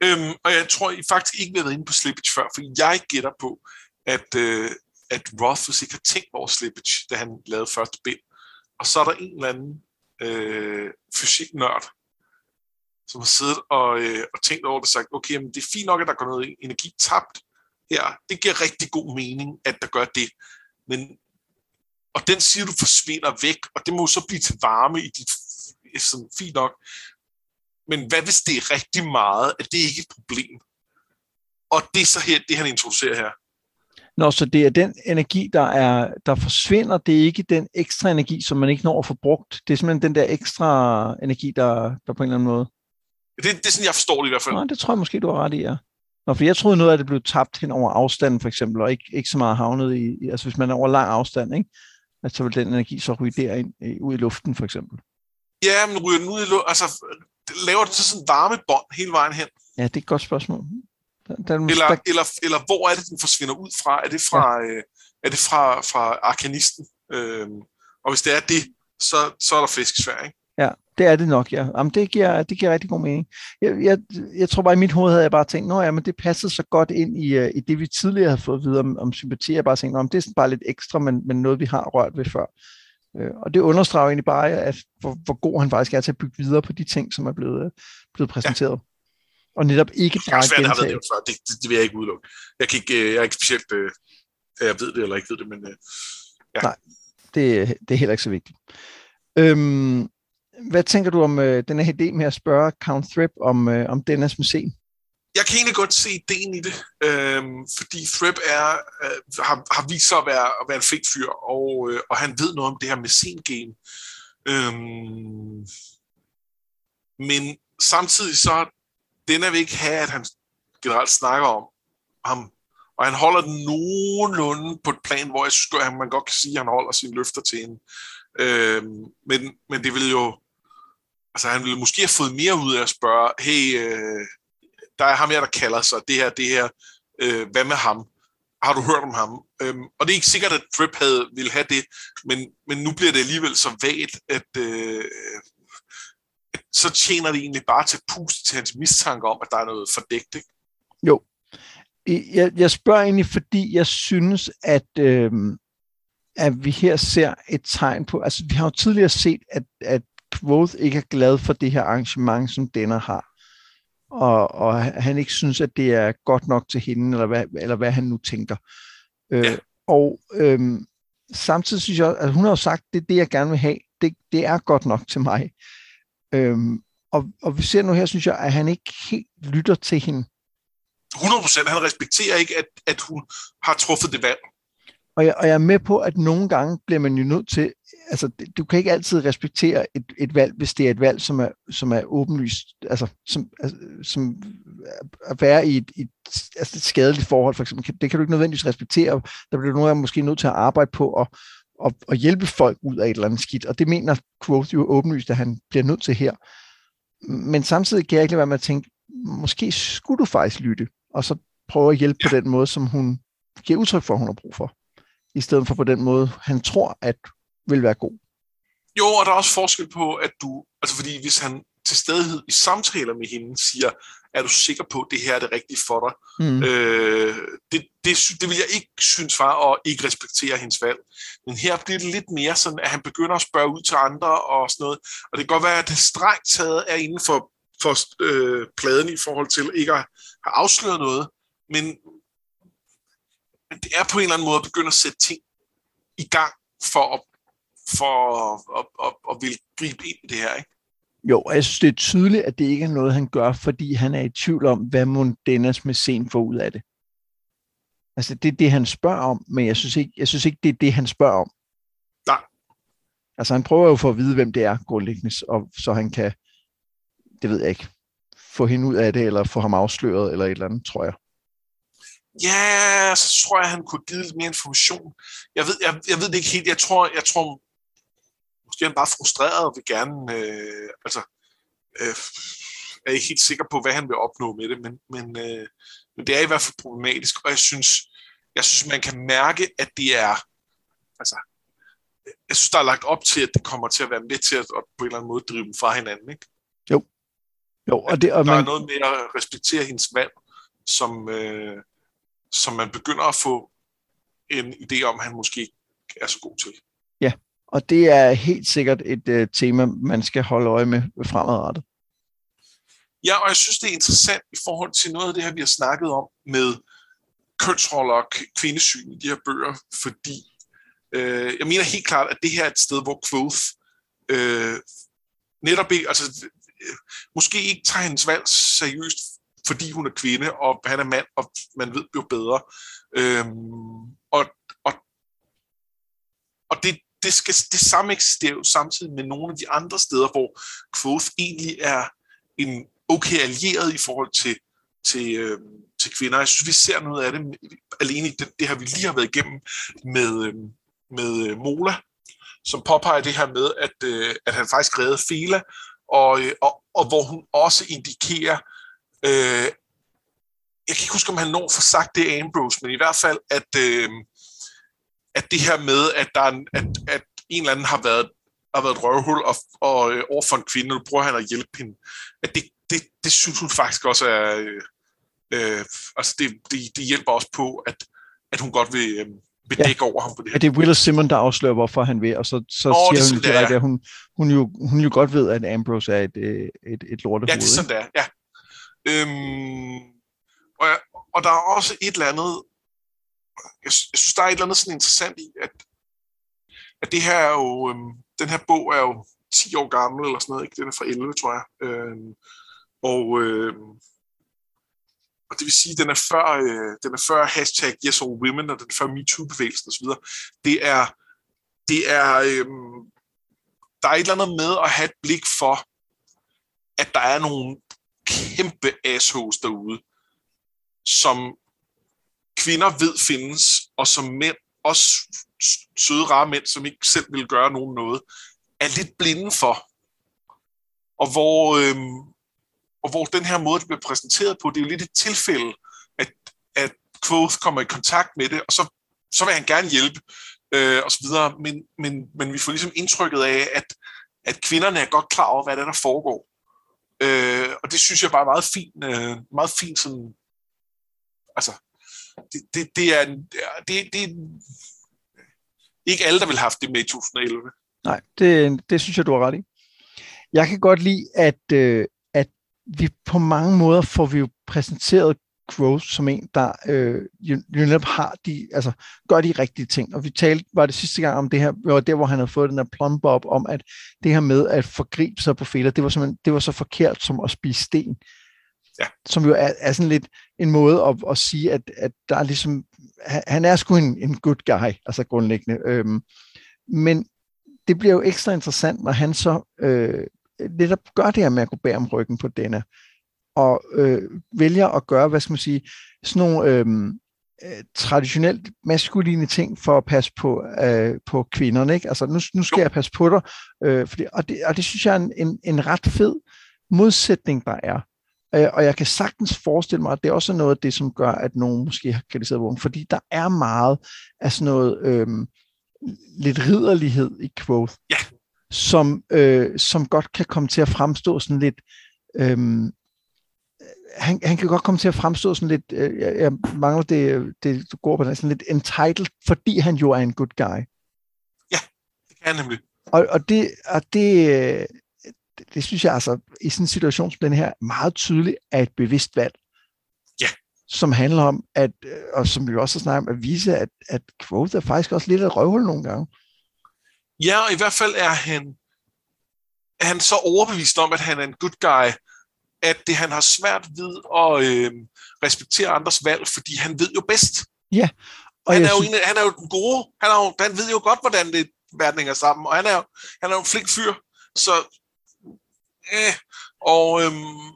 [SPEAKER 2] Øhm, og jeg tror I faktisk ikke, vi har været inde på slippage før, for jeg gætter på, at, øh, at Rothfuss ikke har tænkt over slippage, da han lavede første bind. Og så er der en eller anden øh, fysiknørd, som har siddet og, øh, og tænkt over det og sagt, okay, men det er fint nok, at der går noget energi tabt her. Det giver rigtig god mening, at der gør det. Men, og den siger du forsvinder væk, og det må så blive til varme i dit sådan fint nok. Men hvad hvis det er rigtig meget, at det ikke er et problem? Og det er så her, det han introducerer her.
[SPEAKER 1] Nå, så det er den energi, der, er, der forsvinder, det er ikke den ekstra energi, som man ikke når at få brugt. Det er simpelthen den der ekstra energi, der, der på en eller anden måde...
[SPEAKER 2] Det, det er sådan, jeg forstår det i hvert fald.
[SPEAKER 1] Nej, det tror jeg måske, du har ret i, ja. Nå, for jeg troede noget af det blev tabt hen over afstanden, for eksempel, og ikke, ikke så meget havnet i... Altså, hvis man er over lang afstand, ikke? At så vil den energi så ryge derind, ud i luften, for eksempel.
[SPEAKER 2] Ja, men ryger den ud i luften? Altså, laver den så sådan en varmebånd hele vejen hen?
[SPEAKER 1] Ja, det er et godt spørgsmål.
[SPEAKER 2] Den, den, eller, der... eller, eller hvor er det, den forsvinder ud fra? Er det fra, ja. øh, er det fra, fra arkanisten? Øh, og hvis det er det, så, så er der flæskesvær, ikke?
[SPEAKER 1] Ja, det er det nok, ja. Jamen, det, giver, det giver rigtig god mening. Jeg, jeg, jeg tror bare, i mit hoved havde jeg bare tænkt, at ja, men det passede så godt ind i, uh, i det, vi tidligere havde fået videre om, om sympati. Jeg bare tænkte, at det er sådan bare lidt ekstra, men, men noget, vi har rørt ved før. Øh, og det understreger egentlig bare, at hvor, hvor god han faktisk er til at bygge videre på de ting, som er blevet, øh, blevet præsenteret. Ja. Og netop ikke bare
[SPEAKER 2] det er svært, det, før. Det, det, det vil jeg ikke udelukke. Jeg, kan ikke, øh, jeg er ikke specielt, øh, jeg ved det eller ikke ved det, men øh,
[SPEAKER 1] ja. Nej, det, det er heller ikke så vigtigt. Øhm, hvad tænker du om øh, den her idé med at spørge Count Thrip om, øh, om Dennis Museum?
[SPEAKER 2] Jeg kan egentlig godt se ideen i det, øhm, fordi Thrip er, øh, har, har vist sig at være, at være en fed fyr, og, øh, og han ved noget om det her med sin game. Øhm, men samtidig så, den er vi ikke have, at han generelt snakker om ham. Og han holder den nogenlunde på et plan, hvor jeg synes, at man godt kan sige, at han holder sine løfter til hende. Øhm, men, men det vil jo... Altså, han ville måske have fået mere ud af at spørge, hey, øh, der er ham her, der kalder sig det her, det her, øh, hvad med ham? Har du hørt om ham? Øhm, og det er ikke sikkert, at Drip havde ville have det, men, men nu bliver det alligevel så vagt, at, øh, så tjener det egentlig bare til pust til hans mistanke om, at der er noget fordækt, ikke?
[SPEAKER 1] Jo. Jeg, jeg spørger egentlig, fordi jeg synes, at, øh, at vi her ser et tegn på, altså vi har jo tidligere set, at, at Quoth ikke er glad for det her arrangement, som Denner har og, og han ikke synes, at det er godt nok til hende, eller hvad, eller hvad han nu tænker. Øh, ja. Og øhm, samtidig synes jeg, at hun har jo sagt, det er det, jeg gerne vil have. Det, det er godt nok til mig. Øhm, og, og vi ser nu her, synes jeg, at han ikke helt lytter til hende.
[SPEAKER 2] 100 procent. Han respekterer ikke, at, at hun har truffet det valg.
[SPEAKER 1] Og jeg, og jeg er med på, at nogle gange bliver man jo nødt til, altså du kan ikke altid respektere et, et valg, hvis det er et valg, som er, som er åbenlyst, altså som, altså, som at være i et, et, altså et skadeligt forhold, for eksempel. Det kan du ikke nødvendigvis respektere. Der bliver du nogle gange måske nødt til at arbejde på at, at, at hjælpe folk ud af et eller andet skidt. Og det mener Quoth jo åbenlyst, at han bliver nødt til her. Men samtidig kan jeg ikke lade være med at tænke, måske skulle du faktisk lytte, og så prøve at hjælpe ja. på den måde, som hun giver udtryk for, hun har brug for i stedet for på den måde, han tror, at vil være god.
[SPEAKER 2] Jo, og der er også forskel på, at du, altså fordi hvis han til stedighed i samtaler med hende siger, er du sikker på, at det her er det rigtige for dig? Mm. Øh, det, det, det vil jeg ikke synes var at ikke respektere hendes valg. Men her bliver det lidt mere sådan, at han begynder at spørge ud til andre og sådan noget. Og det kan godt være, at det strengt taget er inden for, for øh, pladen i forhold til ikke at have afsløret noget. Men, men det er på en eller anden måde at begynde at sætte ting i gang for at, for at, at, at, at vil gribe ind i det her. Ikke?
[SPEAKER 1] Jo, og jeg synes, det er tydeligt, at det ikke er noget, han gør, fordi han er i tvivl om, hvad må Dennis med sen får ud af det. Altså, det er det, han spørger om, men jeg synes ikke, jeg synes ikke det er det, han spørger om.
[SPEAKER 2] Nej.
[SPEAKER 1] Altså, han prøver jo for at vide, hvem det er grundlæggende, og så han kan, det ved jeg ikke, få hende ud af det, eller få ham afsløret, eller et eller andet, tror jeg.
[SPEAKER 2] Ja, så tror jeg, han kunne give lidt mere information. Jeg ved, jeg, jeg ved det ikke helt. Jeg tror, jeg tror måske er han bare frustreret og vil gerne, øh, altså, øh, er ikke helt sikker på, hvad han vil opnå med det, men, men, øh, men det er i hvert fald problematisk, og jeg synes, jeg synes, man kan mærke, at det er, altså, jeg synes, der er lagt op til, at det kommer til at være med til at, at på en eller anden måde drive dem fra hinanden, ikke?
[SPEAKER 1] Jo. Jo, og det, og
[SPEAKER 2] der
[SPEAKER 1] man...
[SPEAKER 2] er noget med at respektere hendes valg, som, øh, som man begynder at få en idé om, han måske ikke er så god til.
[SPEAKER 1] Og det er helt sikkert et øh, tema, man skal holde øje med fremadrettet.
[SPEAKER 2] Ja, og jeg synes, det er interessant i forhold til noget af det her, vi har snakket om med kønsroller og kvindesyn i de her bøger, fordi øh, jeg mener helt klart, at det her er et sted, hvor Quoth øh, netop ikke, altså øh, måske ikke tager hendes valg seriøst, fordi hun er kvinde, og han er mand, og man ved jo bedre. Øhm, og det, det, skal, det samme eksisterer jo samtidig med nogle af de andre steder, hvor Quoth egentlig er en okay allieret i forhold til, til, øh, til kvinder. Jeg synes, vi ser noget af det alene i det, det her, vi lige har været igennem med, øh, med øh, Mola, som påpeger det her med, at, øh, at han faktisk redde Fela, og, øh, og, og hvor hun også indikerer, øh, jeg kan ikke huske, om han når for sagt det Ambrose, men i hvert fald, at, øh, at det her med, at, der er en, at, at en eller anden har været, har været et røvhul og, og øh, over for en kvinde, og prøver han at hjælpe hende, at det, det, det synes hun faktisk også er, øh, øh, altså det, det, det hjælper også på, at, at hun godt vil, øh, vil dække ja. over ham på det her.
[SPEAKER 1] Ja, det er Will Simon, der afslører, hvorfor han vil, og så, så oh, siger hun direkte, at hun, hun, jo, hun jo godt ved, at Ambrose er et, øh, et, et lortehoved.
[SPEAKER 2] Ja, det er sådan, det er, ja. Øhm, og, og der er også et eller andet, jeg, jeg synes, der er et eller andet sådan interessant i, at, at det her er jo, øhm, den her bog er jo 10 år gammel eller sådan noget, ikke? Den er fra 11, tror jeg. Øhm, og, øhm, og det vil sige, den er før, øh, den er før hashtag Yes All Women, og den er før MeToo-bevægelsen osv. Det er, det er, øhm, der er et eller andet med at have et blik for, at der er nogle kæmpe assholes derude, som kvinder ved findes, og som mænd, også søde, rare mænd, som ikke selv vil gøre nogen noget, er lidt blinde for. Og hvor, øhm, og hvor den her måde, det bliver præsenteret på, det er jo lidt et tilfælde, at, at Quoth kommer i kontakt med det, og så, så vil han gerne hjælpe, øh, og så videre. Men, men, men vi får ligesom indtrykket af, at, at kvinderne er godt klar over, hvad der, der foregår. Øh, og det synes jeg bare er meget fint, øh, meget fint sådan, altså, det, det, det er, det, det er ikke alle, der vil have haft det med i 2011.
[SPEAKER 1] Nej, det, det synes jeg, du har ret i. Jeg kan godt lide, at, øh, at vi på mange måder får vi jo præsenteret Growth som en, der øh, jo, jo netop har de, altså gør de rigtige ting. Og vi talte, var det sidste gang om det her, var der, hvor han havde fået den der plump op om, at det her med at forgribe sig på fælder, det var, simpelthen, det var så forkert som at spise sten.
[SPEAKER 2] Ja.
[SPEAKER 1] Som jo er, er sådan lidt en måde at, at sige, at, at der er ligesom, han, er sgu en, en good guy, altså grundlæggende. Øhm, men det bliver jo ekstra interessant, når han så øh, netop gør det her med at gå bag om ryggen på denne, og øh, vælger at gøre, hvad skal man sige, sådan nogle øh, øh, traditionelt maskuline ting for at passe på, øh, på kvinderne. Ikke? Altså, nu, nu skal jo. jeg passe på dig. Øh, fordi, og, det, og det synes jeg er en, en, en ret fed modsætning, der er. Øh, og jeg kan sagtens forestille mig, at det er også noget af det, som gør, at nogen måske har kritiseret vågen, fordi der er meget af sådan noget øh, lidt ridderlighed i quote,
[SPEAKER 2] ja.
[SPEAKER 1] som, øh, som godt kan komme til at fremstå sådan lidt øh, han, han kan godt komme til at fremstå sådan lidt, øh, jeg, jeg mangler det, det du går på den, sådan lidt entitled, fordi han jo er en good guy.
[SPEAKER 2] Ja, det kan han nemlig.
[SPEAKER 1] Og, og, det, og det, det, det synes jeg altså, i sådan en situation som den her, meget tydeligt er et bevidst valg.
[SPEAKER 2] Ja.
[SPEAKER 1] Som handler om, at, og som vi også har snakket om, at vise, at, at quote er faktisk også lidt af røvhul nogle gange.
[SPEAKER 2] Ja, og i hvert fald er han, er han så overbevist om, at han er en good guy, at det, han har svært ved at øh, respektere andres valg, fordi han ved jo bedst.
[SPEAKER 1] Ja.
[SPEAKER 2] Og han, er jo synes... en, han er jo den gode. Han, er jo, han ved jo godt, hvordan det verden hænger sammen. Og han er jo, han er jo en flink fyr. Så, øh, og, øhm,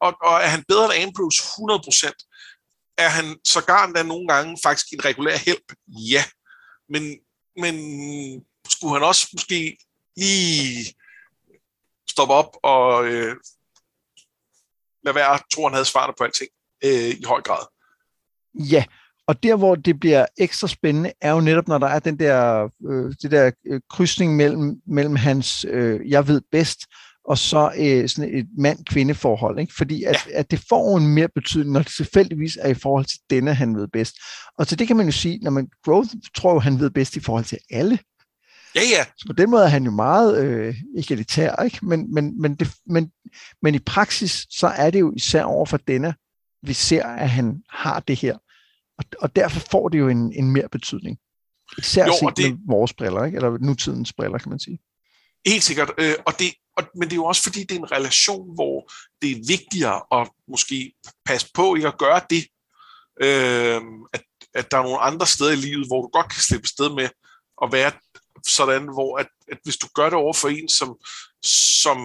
[SPEAKER 2] og, og er han bedre end Ambrose 100%? Er han sågar endda nogle gange faktisk en regulær hjælp? Ja. Men, men skulle han også måske lige stoppe op og øh, lade være tror han havde svaret på alting øh, i høj grad.
[SPEAKER 1] Ja, og der, hvor det bliver ekstra spændende, er jo netop, når der er den der, øh, det der øh, krydsning mellem, mellem hans øh, jeg ved bedst, og så øh, sådan et mand-kvinde forhold. Ikke? Fordi at, ja. at det får en mere betydning, når det tilfældigvis er i forhold til denne, han ved bedst. Og til det kan man jo sige, når man growth tror han ved bedst i forhold til alle.
[SPEAKER 2] Ja, ja.
[SPEAKER 1] Så på den måde er han jo meget øh, egalitær, ikke? Men, men, men, det, men, men i praksis, så er det jo især over for denne, vi ser, at han har det her. Og, og derfor får det jo en, en mere betydning. Især jo, set det, med vores briller, ikke? eller nutidens briller, kan man sige.
[SPEAKER 2] Helt sikkert. Øh, og det, og, men det er jo også fordi, det er en relation, hvor det er vigtigere at måske passe på ikke at gøre det. Øh, at, at der er nogle andre steder i livet, hvor du godt kan slippe sted med at være sådan, hvor at, at hvis du gør det over for en, som, som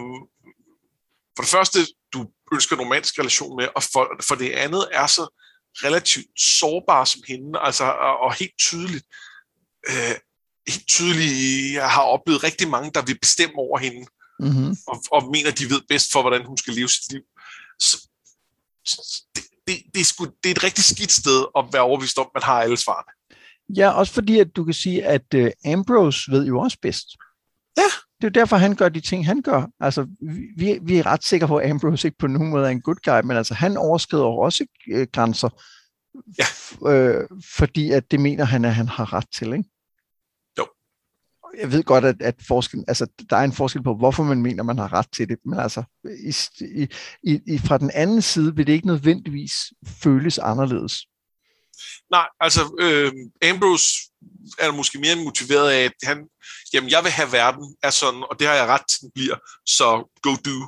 [SPEAKER 2] for det første, du ønsker en romantisk relation med, og for, for det andet er så relativt sårbar som hende, altså og, og helt tydeligt, øh, helt tydeligt, jeg har oplevet rigtig mange, der vil bestemme over hende, mm-hmm. og, og mener, de ved bedst for, hvordan hun skal leve sit liv. Så, det, det, det, er sgu, det er et rigtig skidt sted at være overbevist om, at man har alle svarene.
[SPEAKER 1] Ja, også fordi, at du kan sige, at uh, Ambrose ved jo også bedst.
[SPEAKER 2] Ja.
[SPEAKER 1] Det er jo derfor, han gør de ting, han gør. Altså, vi, vi er ret sikre på, at Ambrose ikke på nogen måde er en good guy, men altså, han overskrider også øh, grænser,
[SPEAKER 2] ja.
[SPEAKER 1] øh, fordi at det mener han, at han har ret til, ikke? Jeg ved godt, at, at forskel, altså, der er en forskel på, hvorfor man mener, man har ret til det, men altså, i, i, i, fra den anden side vil det ikke nødvendigvis føles anderledes.
[SPEAKER 2] Nej, altså øh, Ambrose er måske mere motiveret af, at han, jamen jeg vil have verden er sådan, og det har jeg ret til, den bliver, så go do.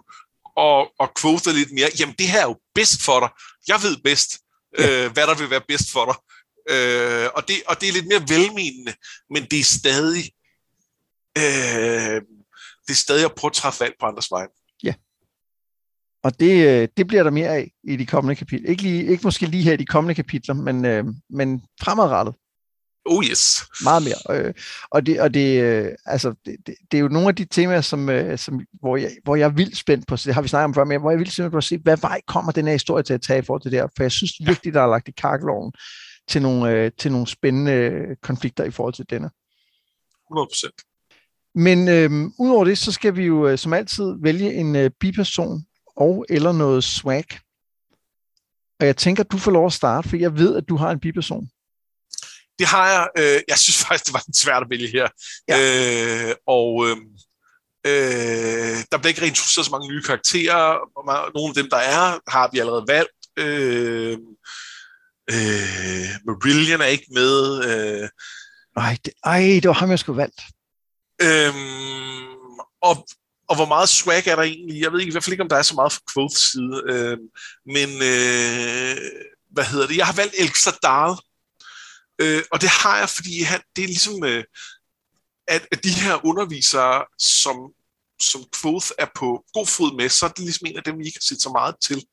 [SPEAKER 2] Og, og quote lidt mere, jamen det her er jo bedst for dig. Jeg ved bedst, ja. øh, hvad der vil være bedst for dig. Øh, og, det, og det er lidt mere velmenende, men det er stadig, øh, det er stadig at prøve at træffe valg på andres vejen.
[SPEAKER 1] Og det, øh, det bliver der mere af i de kommende kapitler. Ikke, lige, ikke måske lige her i de kommende kapitler, men, øh, men fremadrettet.
[SPEAKER 2] Oh yes.
[SPEAKER 1] Meget mere. Øh, og det, og det, øh, altså, det, det, det er jo nogle af de temaer, som, øh, som, hvor, jeg, hvor jeg er vildt spændt på, så det har vi snakket om før, men hvor jeg er vildt spændt på at se, hvad vej kommer den her historie til at tage i forhold til det her. For jeg synes virkelig, der er lagt i kakkeloven til nogle, øh, til nogle spændende konflikter i forhold til denne.
[SPEAKER 2] 100%.
[SPEAKER 1] Men øh, udover det, så skal vi jo øh, som altid vælge en øh, biperson, og eller noget swag. Og jeg tænker, at du får lov at starte, for jeg ved, at du har en biperson.
[SPEAKER 2] Det har jeg. Øh, jeg synes faktisk, det var lidt svært at vælge her. Ja. Øh, og øh, øh, der bliver ikke reintroduceret så mange nye karakterer. Nogle af dem, der er, har vi allerede valgt. Øh, øh, Marillion er ikke med. Øh,
[SPEAKER 1] ej, det, ej, det var ham, jeg skulle valgt.
[SPEAKER 2] Øh, og, og hvor meget swag er der egentlig? Jeg ved ikke, i hvert fald ikke, om der er så meget fra Quoths side. Øhm, men øh, hvad hedder det? Jeg har valgt Elxar Dahl. Øh, og det har jeg, fordi han, det er ligesom, øh, at, at de her undervisere, som, som Quoth er på god fod med, så er det ligesom en af dem, vi ikke har set så meget til.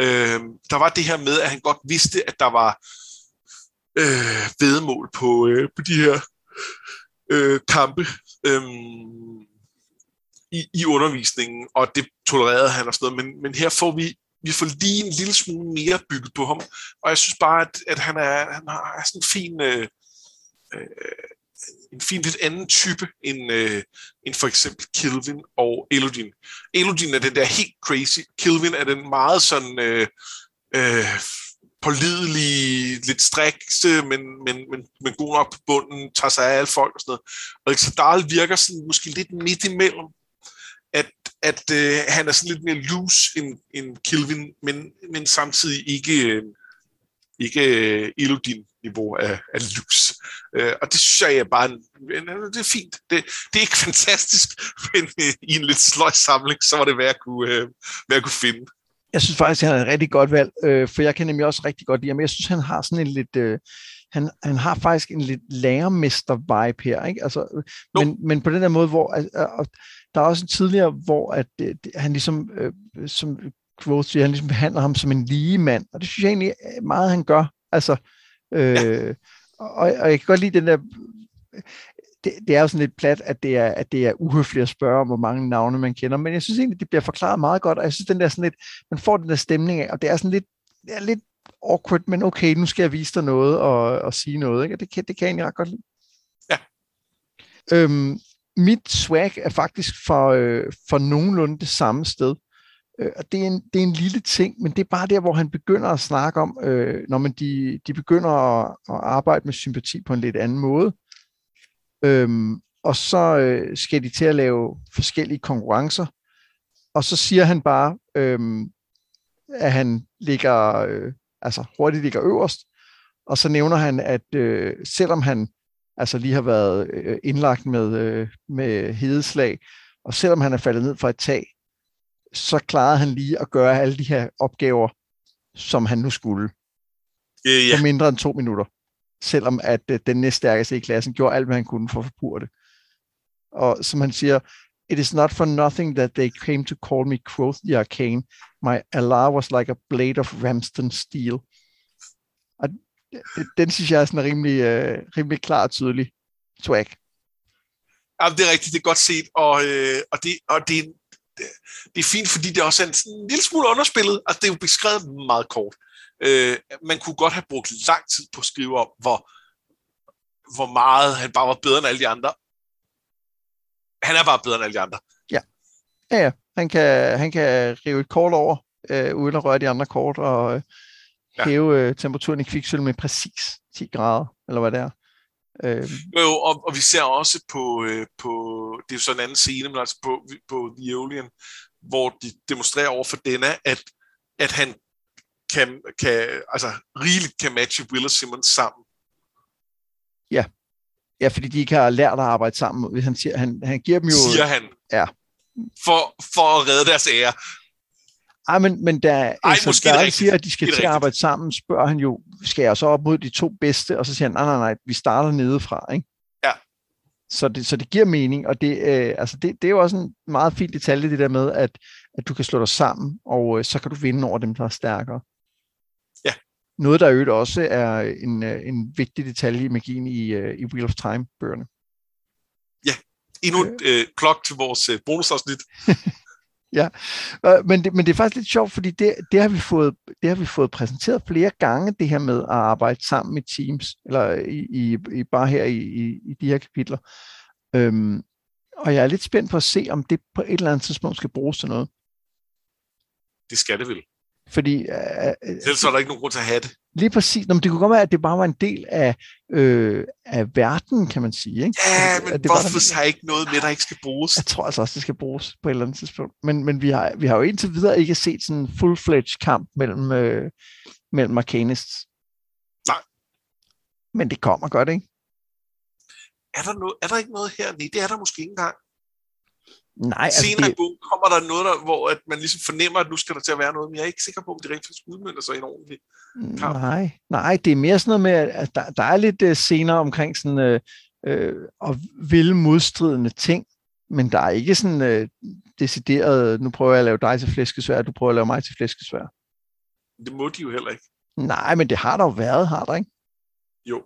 [SPEAKER 2] Øh, der var det her med, at han godt vidste, at der var øh, vedmål på, øh, på de her øh, kampe øhm, i, i undervisningen, og det tolererede han og sådan noget, men, men her får vi vi får lige en lille smule mere bygget på ham, og jeg synes bare, at, at han, er, han har sådan en fin, øh, øh, en fin lidt anden type end, øh, end for eksempel Kilvin og Elodin. Elodin er den der helt crazy, Kilvin er den meget sådan øh, øh, pålidelige, lidt strikse, men, men, men, men god nok på bunden, tager sig af alle folk og sådan noget. Og Alexander virker sådan måske lidt midt imellem, at, at øh, han er sådan lidt mere loose end, end Kilvin, men, men samtidig ikke, øh, ikke øh, Elodin-niveau af, af loose. Øh, og det synes jeg er bare, en, øh, det er fint. Det, det er ikke fantastisk, men øh, i en lidt sløj samling, så var det værd at kunne, øh, værd at kunne finde.
[SPEAKER 1] Jeg synes faktisk, han er et rigtig godt valg, øh, for jeg kan nemlig også rigtig godt lide ham. Jeg synes, han har sådan en lidt... Øh, han, han har faktisk en lidt lærermester-vibe her, ikke? Altså, men, men på den der måde, hvor... Øh, der er også en tidligere, hvor at, øh, han ligesom, øh, som Quote siger, han ligesom behandler ham som en lige mand, og det synes jeg egentlig meget, han gør. Altså, øh, ja. og, og jeg kan godt lide den der, det, det er jo sådan lidt plat, at det er, at det er uhøfligt at spørge om, hvor mange navne man kender, men jeg synes egentlig, det bliver forklaret meget godt, og jeg synes, den der sådan lidt, man får den der stemning af, og det er sådan lidt, det er lidt awkward, men okay, nu skal jeg vise dig noget og, og sige noget, ikke? og det kan, det kan jeg egentlig ret godt lide.
[SPEAKER 2] Ja.
[SPEAKER 1] Øhm, mit swag er faktisk for, øh, for nogenlunde det samme sted. Øh, og det er, en, det er en lille ting, men det er bare der, hvor han begynder at snakke om, øh, når man de, de begynder at, at arbejde med sympati på en lidt anden måde. Øhm, og så øh, skal de til at lave forskellige konkurrencer. Og så siger han bare, øh, at han ligger, øh, altså hurtigt ligger øverst. Og så nævner han, at øh, selvom han altså lige har været øh, indlagt med, øh, med hedeslag, og selvom han er faldet ned fra et tag, så klarede han lige at gøre alle de her opgaver, som han nu skulle.
[SPEAKER 2] Yeah, yeah.
[SPEAKER 1] På mindre end to minutter. Selvom at øh, den næststærkeste i klassen gjorde alt, hvad han kunne for at forbure det. Og som han siger, It is not for nothing that they came to call me Quoth the Arcane. My Allah was like a blade of Ramston steel. Og den synes jeg er sådan rimelig, uh, rimelig klar og tydelig swag.
[SPEAKER 2] Ja, det er rigtigt, det er godt set, og, øh, og, det, og det, det er fint, fordi det også er en, en lille smule underspillet. Altså, det er jo beskrevet meget kort. Øh, man kunne godt have brugt lang tid på at skrive om, hvor, hvor meget han bare var bedre end alle de andre. Han er bare bedre end alle de andre.
[SPEAKER 1] Ja, ja, ja. Han kan, han kan rive et kort over, øh, uden at røre de andre kort, og øh, ja. hæve øh, temperaturen i kviksøl med præcis 10 grader, eller hvad det er.
[SPEAKER 2] Øh. Jo, og, og vi ser også på, øh, på, det er jo så en anden scene, men altså på, på The Alien, hvor de demonstrerer over for denne, at, at han kan, kan, altså rigeligt kan matche Will og Simmons sammen.
[SPEAKER 1] Ja. Ja, fordi de ikke har lært at arbejde sammen. Hvis han, siger, han, han giver dem jo...
[SPEAKER 2] Siger han.
[SPEAKER 1] Ja.
[SPEAKER 2] For, for at redde deres ære.
[SPEAKER 1] Ej, men, men da Ej, altså, der siger, at de skal til at arbejde sammen, spørger han jo, skal jeg så op mod de to bedste? Og så siger han, nej, nej, nej, vi starter nedefra, ikke?
[SPEAKER 2] Ja.
[SPEAKER 1] Så det, så det giver mening, og det, øh, altså det, det er jo også en meget fin detalje, det der med, at, at du kan slå dig sammen, og øh, så kan du vinde over dem, der er stærkere. Noget, der øvrigt også er en, øh, en vigtig detalje i magien i, uh, i Wheel of Time-bøgerne.
[SPEAKER 2] Ja, endnu et øh, klok til vores øh, bonusafsnit.
[SPEAKER 1] ja, men det, men det er faktisk lidt sjovt, fordi det, det, har vi fået, det har vi fået præsenteret flere gange, det her med at arbejde sammen med teams, eller i, i, i bare her i, i, i de her kapitler. Øhm, og jeg er lidt spændt på at se, om det på et eller andet tidspunkt skal bruges til noget.
[SPEAKER 2] Det skal det vel.
[SPEAKER 1] Fordi... Øh,
[SPEAKER 2] Ellers så er der ikke nogen grund til at have det.
[SPEAKER 1] Lige præcis. Nå, men det kunne godt være, at det bare var en del af, øh, af verden, kan man sige. Ikke?
[SPEAKER 2] Ja,
[SPEAKER 1] At
[SPEAKER 2] men
[SPEAKER 1] det
[SPEAKER 2] Buffers har ikke noget med, der ikke skal bruges.
[SPEAKER 1] Jeg tror altså også, det skal bruges på et eller andet tidspunkt. Men, men vi, har, vi har jo indtil videre ikke set sådan en full-fledged kamp mellem, øh, mellem Arcanists.
[SPEAKER 2] Nej.
[SPEAKER 1] Men det kommer godt, ikke?
[SPEAKER 2] Er der, noget, er der ikke noget her? Nej, det er der måske ikke engang.
[SPEAKER 1] Nej, altså
[SPEAKER 2] Senere
[SPEAKER 1] det,
[SPEAKER 2] kommer der noget, der, hvor at man ligesom fornemmer, at nu skal der til at være noget, men jeg er ikke sikker på, om det rent faktisk udmyndter sig i en ordentlig kamp.
[SPEAKER 1] nej, nej, det er mere sådan noget med, at der, der er lidt uh, scener omkring sådan øh, øh, at ville modstridende ting, men der er ikke sådan øh, decideret, nu prøver jeg at lave dig til flæskesvær, du prøver at lave mig til flæskesvær.
[SPEAKER 2] Det må de jo heller ikke.
[SPEAKER 1] Nej, men det har der jo været, har der ikke?
[SPEAKER 2] Jo.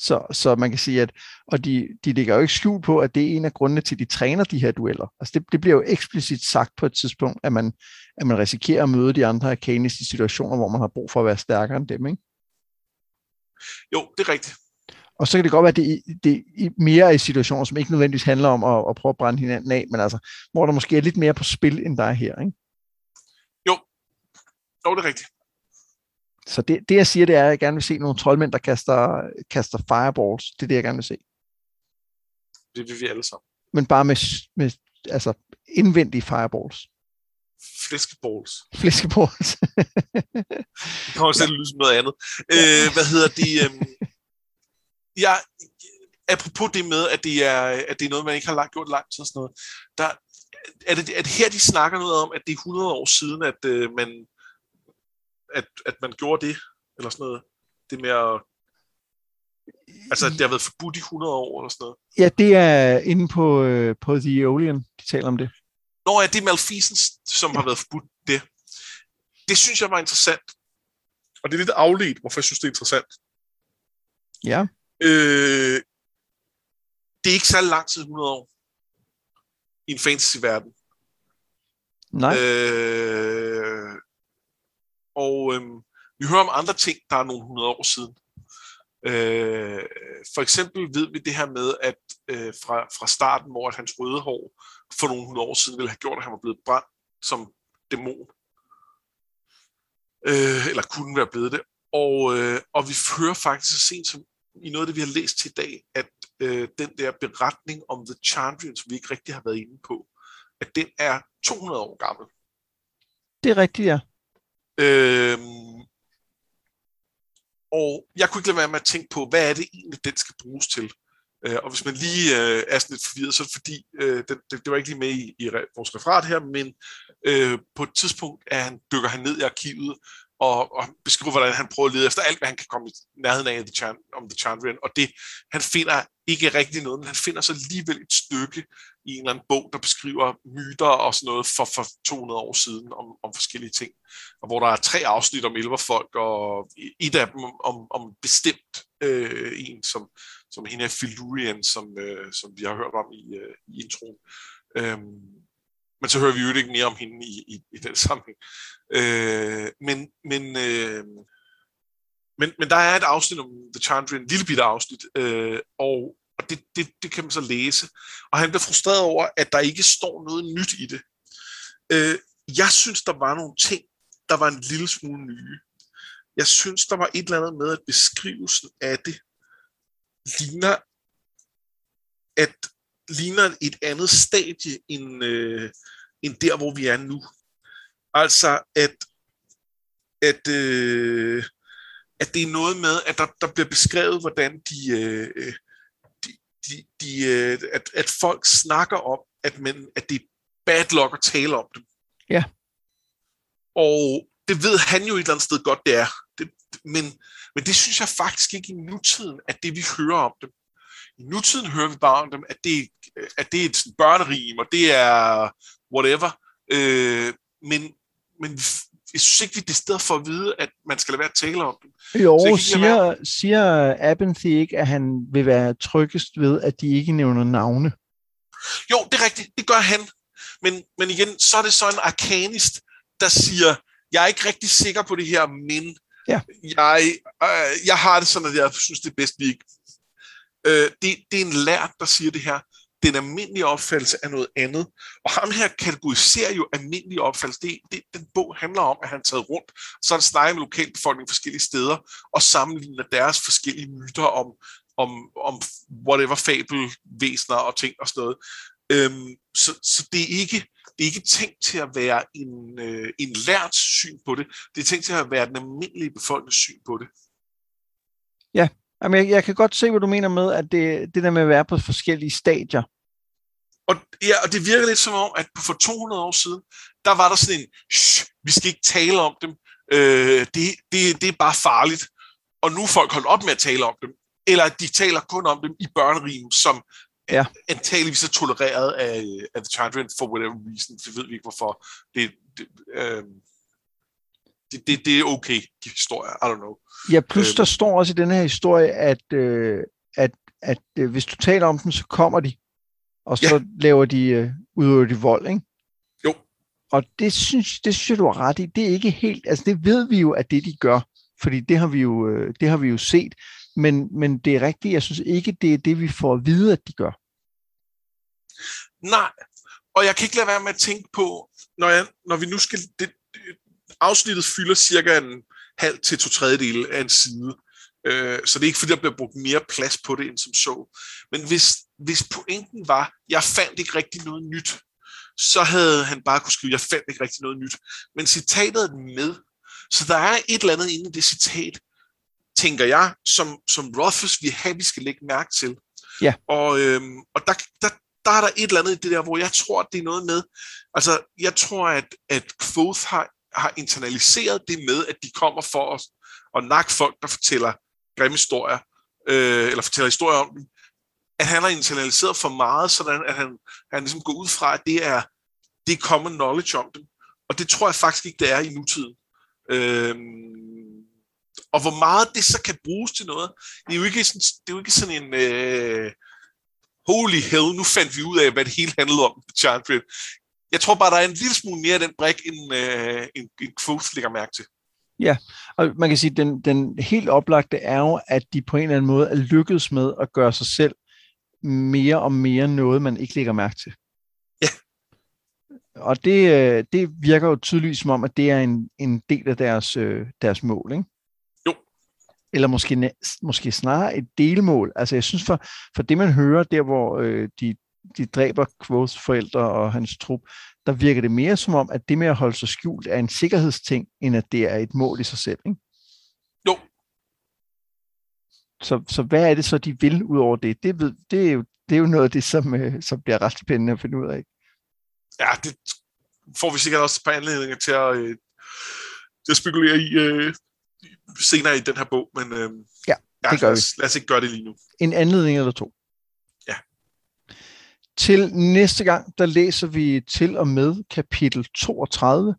[SPEAKER 1] Så, så man kan sige, at og de, de lægger jo ikke skjul på, at det er en af grundene til, at de træner de her dueller. Altså det, det bliver jo eksplicit sagt på et tidspunkt, at man, at man risikerer at møde de andre arkanis i situationer, hvor man har brug for at være stærkere end dem. Ikke?
[SPEAKER 2] Jo, det er rigtigt.
[SPEAKER 1] Og så kan det godt være, at det, det er mere i situationer, som ikke nødvendigvis handler om at, at prøve at brænde hinanden af, men altså, hvor der måske er lidt mere på spil, end der er her. Ikke?
[SPEAKER 2] Jo, jo det er rigtigt.
[SPEAKER 1] Så det, det, jeg siger, det er, at jeg gerne vil se nogle troldmænd, der kaster, kaster fireballs. Det er det, jeg gerne vil se.
[SPEAKER 2] Det vil vi alle sammen.
[SPEAKER 1] Men bare med, med altså, indvendige fireballs.
[SPEAKER 2] Flæskeballs.
[SPEAKER 1] Flæskeballs.
[SPEAKER 2] Det kommer til at lyde som noget andet. Øh, hvad hedder det? Øhm, jeg, apropos det med, at det, er, at det er noget, man ikke har lagt, gjort lang tid og sådan noget, der, er, det, er det her, de snakker noget om, at det er 100 år siden, at øh, man at, at man gjorde det, eller sådan noget. Det med at... Altså, at det har været forbudt i 100 år, eller sådan noget.
[SPEAKER 1] Ja, det er inde på, øh, på The Aeolian, de taler om det.
[SPEAKER 2] Nå, ja, det er Malfisens, som har været forbudt det. Det synes jeg var interessant. Og det er lidt afledt, hvorfor jeg synes, det er interessant.
[SPEAKER 1] Ja.
[SPEAKER 2] Øh, det er ikke så lang tid, 100 år. I en fantasy-verden.
[SPEAKER 1] Nej.
[SPEAKER 2] Øh, og øh, vi hører om andre ting, der er nogle hundrede år siden. Øh, for eksempel ved vi det her med, at øh, fra, fra starten, hvor at hans røde hår for nogle hundrede år siden ville have gjort, at han var blevet brændt som dæmon. Øh, eller kunne være blevet det. Og, øh, og vi hører faktisk så sent som i noget af det, vi har læst til i dag, at øh, den der beretning om The Chandrian, som vi ikke rigtig har været inde på, at den er 200 år gammel.
[SPEAKER 1] Det er rigtigt, ja.
[SPEAKER 2] Øhm, og jeg kunne ikke lade være med at tænke på, hvad er det egentlig, den skal bruges til? Øh, og hvis man lige øh, er sådan lidt forvirret, så er det fordi, øh, det, det, det var ikke lige med i, i vores referat her, men øh, på et tidspunkt er han, dykker han ned i arkivet og, og beskriver, hvordan han prøver at lede efter alt, hvad han kan komme i nærheden af the Chan, om The Chandrian. Og det, han finder ikke rigtig noget, men han finder så alligevel et stykke i en eller anden bog, der beskriver myter og sådan noget for, for 200 år siden om, om forskellige ting. Og hvor der er tre afsnit om elverfolk, og et af dem om, om bestemt øh, en, som, som hende er Filurian, som, øh, som vi har hørt om i, øh, i introen. Øhm, men så hører vi jo ikke mere om hende i, i, i den sammenhæng. Øh, men, men, øh, men, men der er et afsnit om The Chandrian, en lille bitte afsnit, øh, og, og det, det, det kan man så læse. Og han bliver frustreret over, at der ikke står noget nyt i det. Øh, jeg synes, der var nogle ting, der var en lille smule nye. Jeg synes, der var et eller andet med, at beskrivelsen af det ligner, at ligner et andet stadie end, øh, end der, hvor vi er nu. Altså, at, at, øh, at det er noget med, at der, der bliver beskrevet, hvordan de, øh, de, de, de øh, at, at folk snakker om, at, man, at det er bad luck at tale om dem.
[SPEAKER 1] Ja.
[SPEAKER 2] Og det ved han jo et eller andet sted godt, det er. Det, men, men det synes jeg faktisk ikke i nutiden, at det vi hører om dem. I nutiden hører vi bare om dem, at det, at det er et børnerim, og det er whatever. Øh, men, men jeg synes ikke, vi er det sted for at vide, at man skal lade være at tale om dem.
[SPEAKER 1] Jo, siger, siger Abenthy ikke, at han vil være tryggest ved, at de ikke nævner navne?
[SPEAKER 2] Jo, det er rigtigt. Det gør han. Men, men igen, så er det så en arkanist, der siger, jeg er ikke rigtig sikker på det her, men
[SPEAKER 1] ja.
[SPEAKER 2] jeg, øh, jeg har det sådan, at jeg synes, det er bedst, vi ikke... Øh, det, det er en lært, der siger det her den almindelige opfattelse er noget andet. Og ham her kategoriserer jo almindelige opfattelse. Det, det, den bog handler om, at han er taget rundt, så han snakker med lokalbefolkningen forskellige steder, og sammenligner deres forskellige myter om, om, om whatever fabelvæsener og ting og sådan noget. Øhm, så, så det er ikke det er ikke tænkt til at være en, øh, en lært syn på det. Det er tænkt til at være den almindelige befolknings syn på det.
[SPEAKER 1] Ja, Jamen, jeg, jeg kan godt se, hvad du mener med, at det, det der med at være på forskellige stadier.
[SPEAKER 2] Og, ja, og det virker lidt som om, at for 200 år siden, der var der sådan en, vi skal ikke tale om dem, øh, det, det, det er bare farligt. Og nu er folk holdt op med at tale om dem. Eller de taler kun om dem i børnerim, som ja. antageligvis er tolereret af, af The Chandrian for whatever reason. Det ved vi ikke, hvorfor. Det, det, øh, det, det, det er okay, de historier. I don't know.
[SPEAKER 1] Ja, plus øh, der står også i den her historie, at, øh, at, at øh, hvis du taler om dem, så kommer de, og så ja. laver de, øh, udøver de vold, ikke?
[SPEAKER 2] Jo.
[SPEAKER 1] Og det synes, det synes jeg, du har ret i. Det er ikke helt, altså det ved vi jo, at det de gør, fordi det har vi jo, øh, det har vi jo set, men, men det er rigtigt, jeg synes ikke, det er det, vi får at vide, at de gør.
[SPEAKER 2] Nej, og jeg kan ikke lade være med at tænke på, når, jeg, når vi nu skal, det, afsnittet fylder cirka en halv til to tredjedele af en side. Øh, så det er ikke fordi, der bliver brugt mere plads på det end som så. Men hvis, hvis pointen var, jeg fandt ikke rigtig noget nyt, så havde han bare kunne skrive, jeg fandt ikke rigtig noget nyt. Men citatet er med. Så der er et eller andet inde i det citat, tænker jeg, som, som Rothfuss vil have, vi skal lægge mærke til.
[SPEAKER 1] Ja.
[SPEAKER 2] Og, øhm, og der, der, der er der et eller andet i det der, hvor jeg tror, at det er noget med, altså jeg tror, at, at Quoth har har internaliseret det med, at de kommer for at, at nakke folk, der fortæller grimme historier, øh, eller fortæller historier om dem, at han har internaliseret for meget, sådan at han, han ligesom går ud fra, at det er, det er common knowledge om dem. Og det tror jeg faktisk ikke, det er i nutiden. Øhm, og hvor meget det så kan bruges til noget, det er jo ikke sådan, det er jo ikke sådan en øh, holy hell, nu fandt vi ud af, hvad det hele handlede om, Giant jeg tror bare, der er en lille smule mere af den brik, end, øh, end, end Quoth lægger mærke til.
[SPEAKER 1] Ja, og man kan sige, at den, den helt oplagte er jo, at de på en eller anden måde er lykkedes med at gøre sig selv mere og mere noget, man ikke lægger mærke til.
[SPEAKER 2] Ja.
[SPEAKER 1] Og det, øh, det virker jo tydeligt som om, at det er en, en del af deres, øh, deres mål, ikke?
[SPEAKER 2] Jo.
[SPEAKER 1] Eller måske, måske snarere et delmål. Altså jeg synes, for, for det man hører der, hvor øh, de de dræber Quoths forældre og hans trup, der virker det mere som om, at det med at holde sig skjult er en sikkerhedsting, end at det er et mål i sig selv. Ikke?
[SPEAKER 2] Jo.
[SPEAKER 1] Så, så hvad er det så, de vil ud over det? Det, ved, det, er, jo, det er jo noget af det, som, øh, som bliver ret spændende at finde ud af.
[SPEAKER 2] Ja, det får vi sikkert også par anledninger til at, øh, til at spekulere i øh, senere i den her bog, men øh,
[SPEAKER 1] ja, det ja, gør
[SPEAKER 2] lad,
[SPEAKER 1] os,
[SPEAKER 2] vi. lad os ikke gøre det lige nu.
[SPEAKER 1] En anledning eller to. Til næste gang, der læser vi til og med kapitel 32.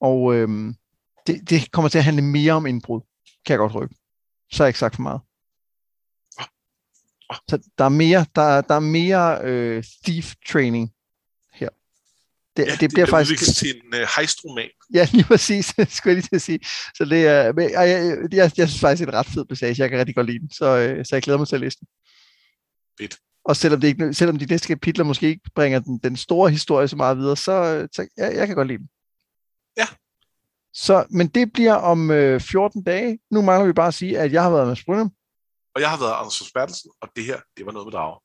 [SPEAKER 1] Og øhm, det, det kommer til at handle mere om indbrud, kan jeg godt røbe. Så har jeg ikke sagt for meget. Så der er mere, der, der er mere øh, thief training her.
[SPEAKER 2] Det, ja, det, det bliver det faktisk til en uh, hejstroman.
[SPEAKER 1] Ja, lige præcis, skulle jeg lige til at sige. Så det er, men, jeg, jeg, jeg, jeg synes faktisk, det er en ret fed passage. Jeg kan rigtig godt lide den, så, øh, så jeg glæder mig til at læse den.
[SPEAKER 2] Fedt.
[SPEAKER 1] Og selvom, det ikke, selvom de næste kapitler måske ikke bringer den, den store historie så meget videre, så, så ja, jeg kan godt lide den.
[SPEAKER 2] Ja.
[SPEAKER 1] Så, men det bliver om øh, 14 dage. Nu mangler vi bare at sige, at jeg har været med Brynum.
[SPEAKER 2] Og jeg har været Anders Bertelsen, og det her, det var noget med drager.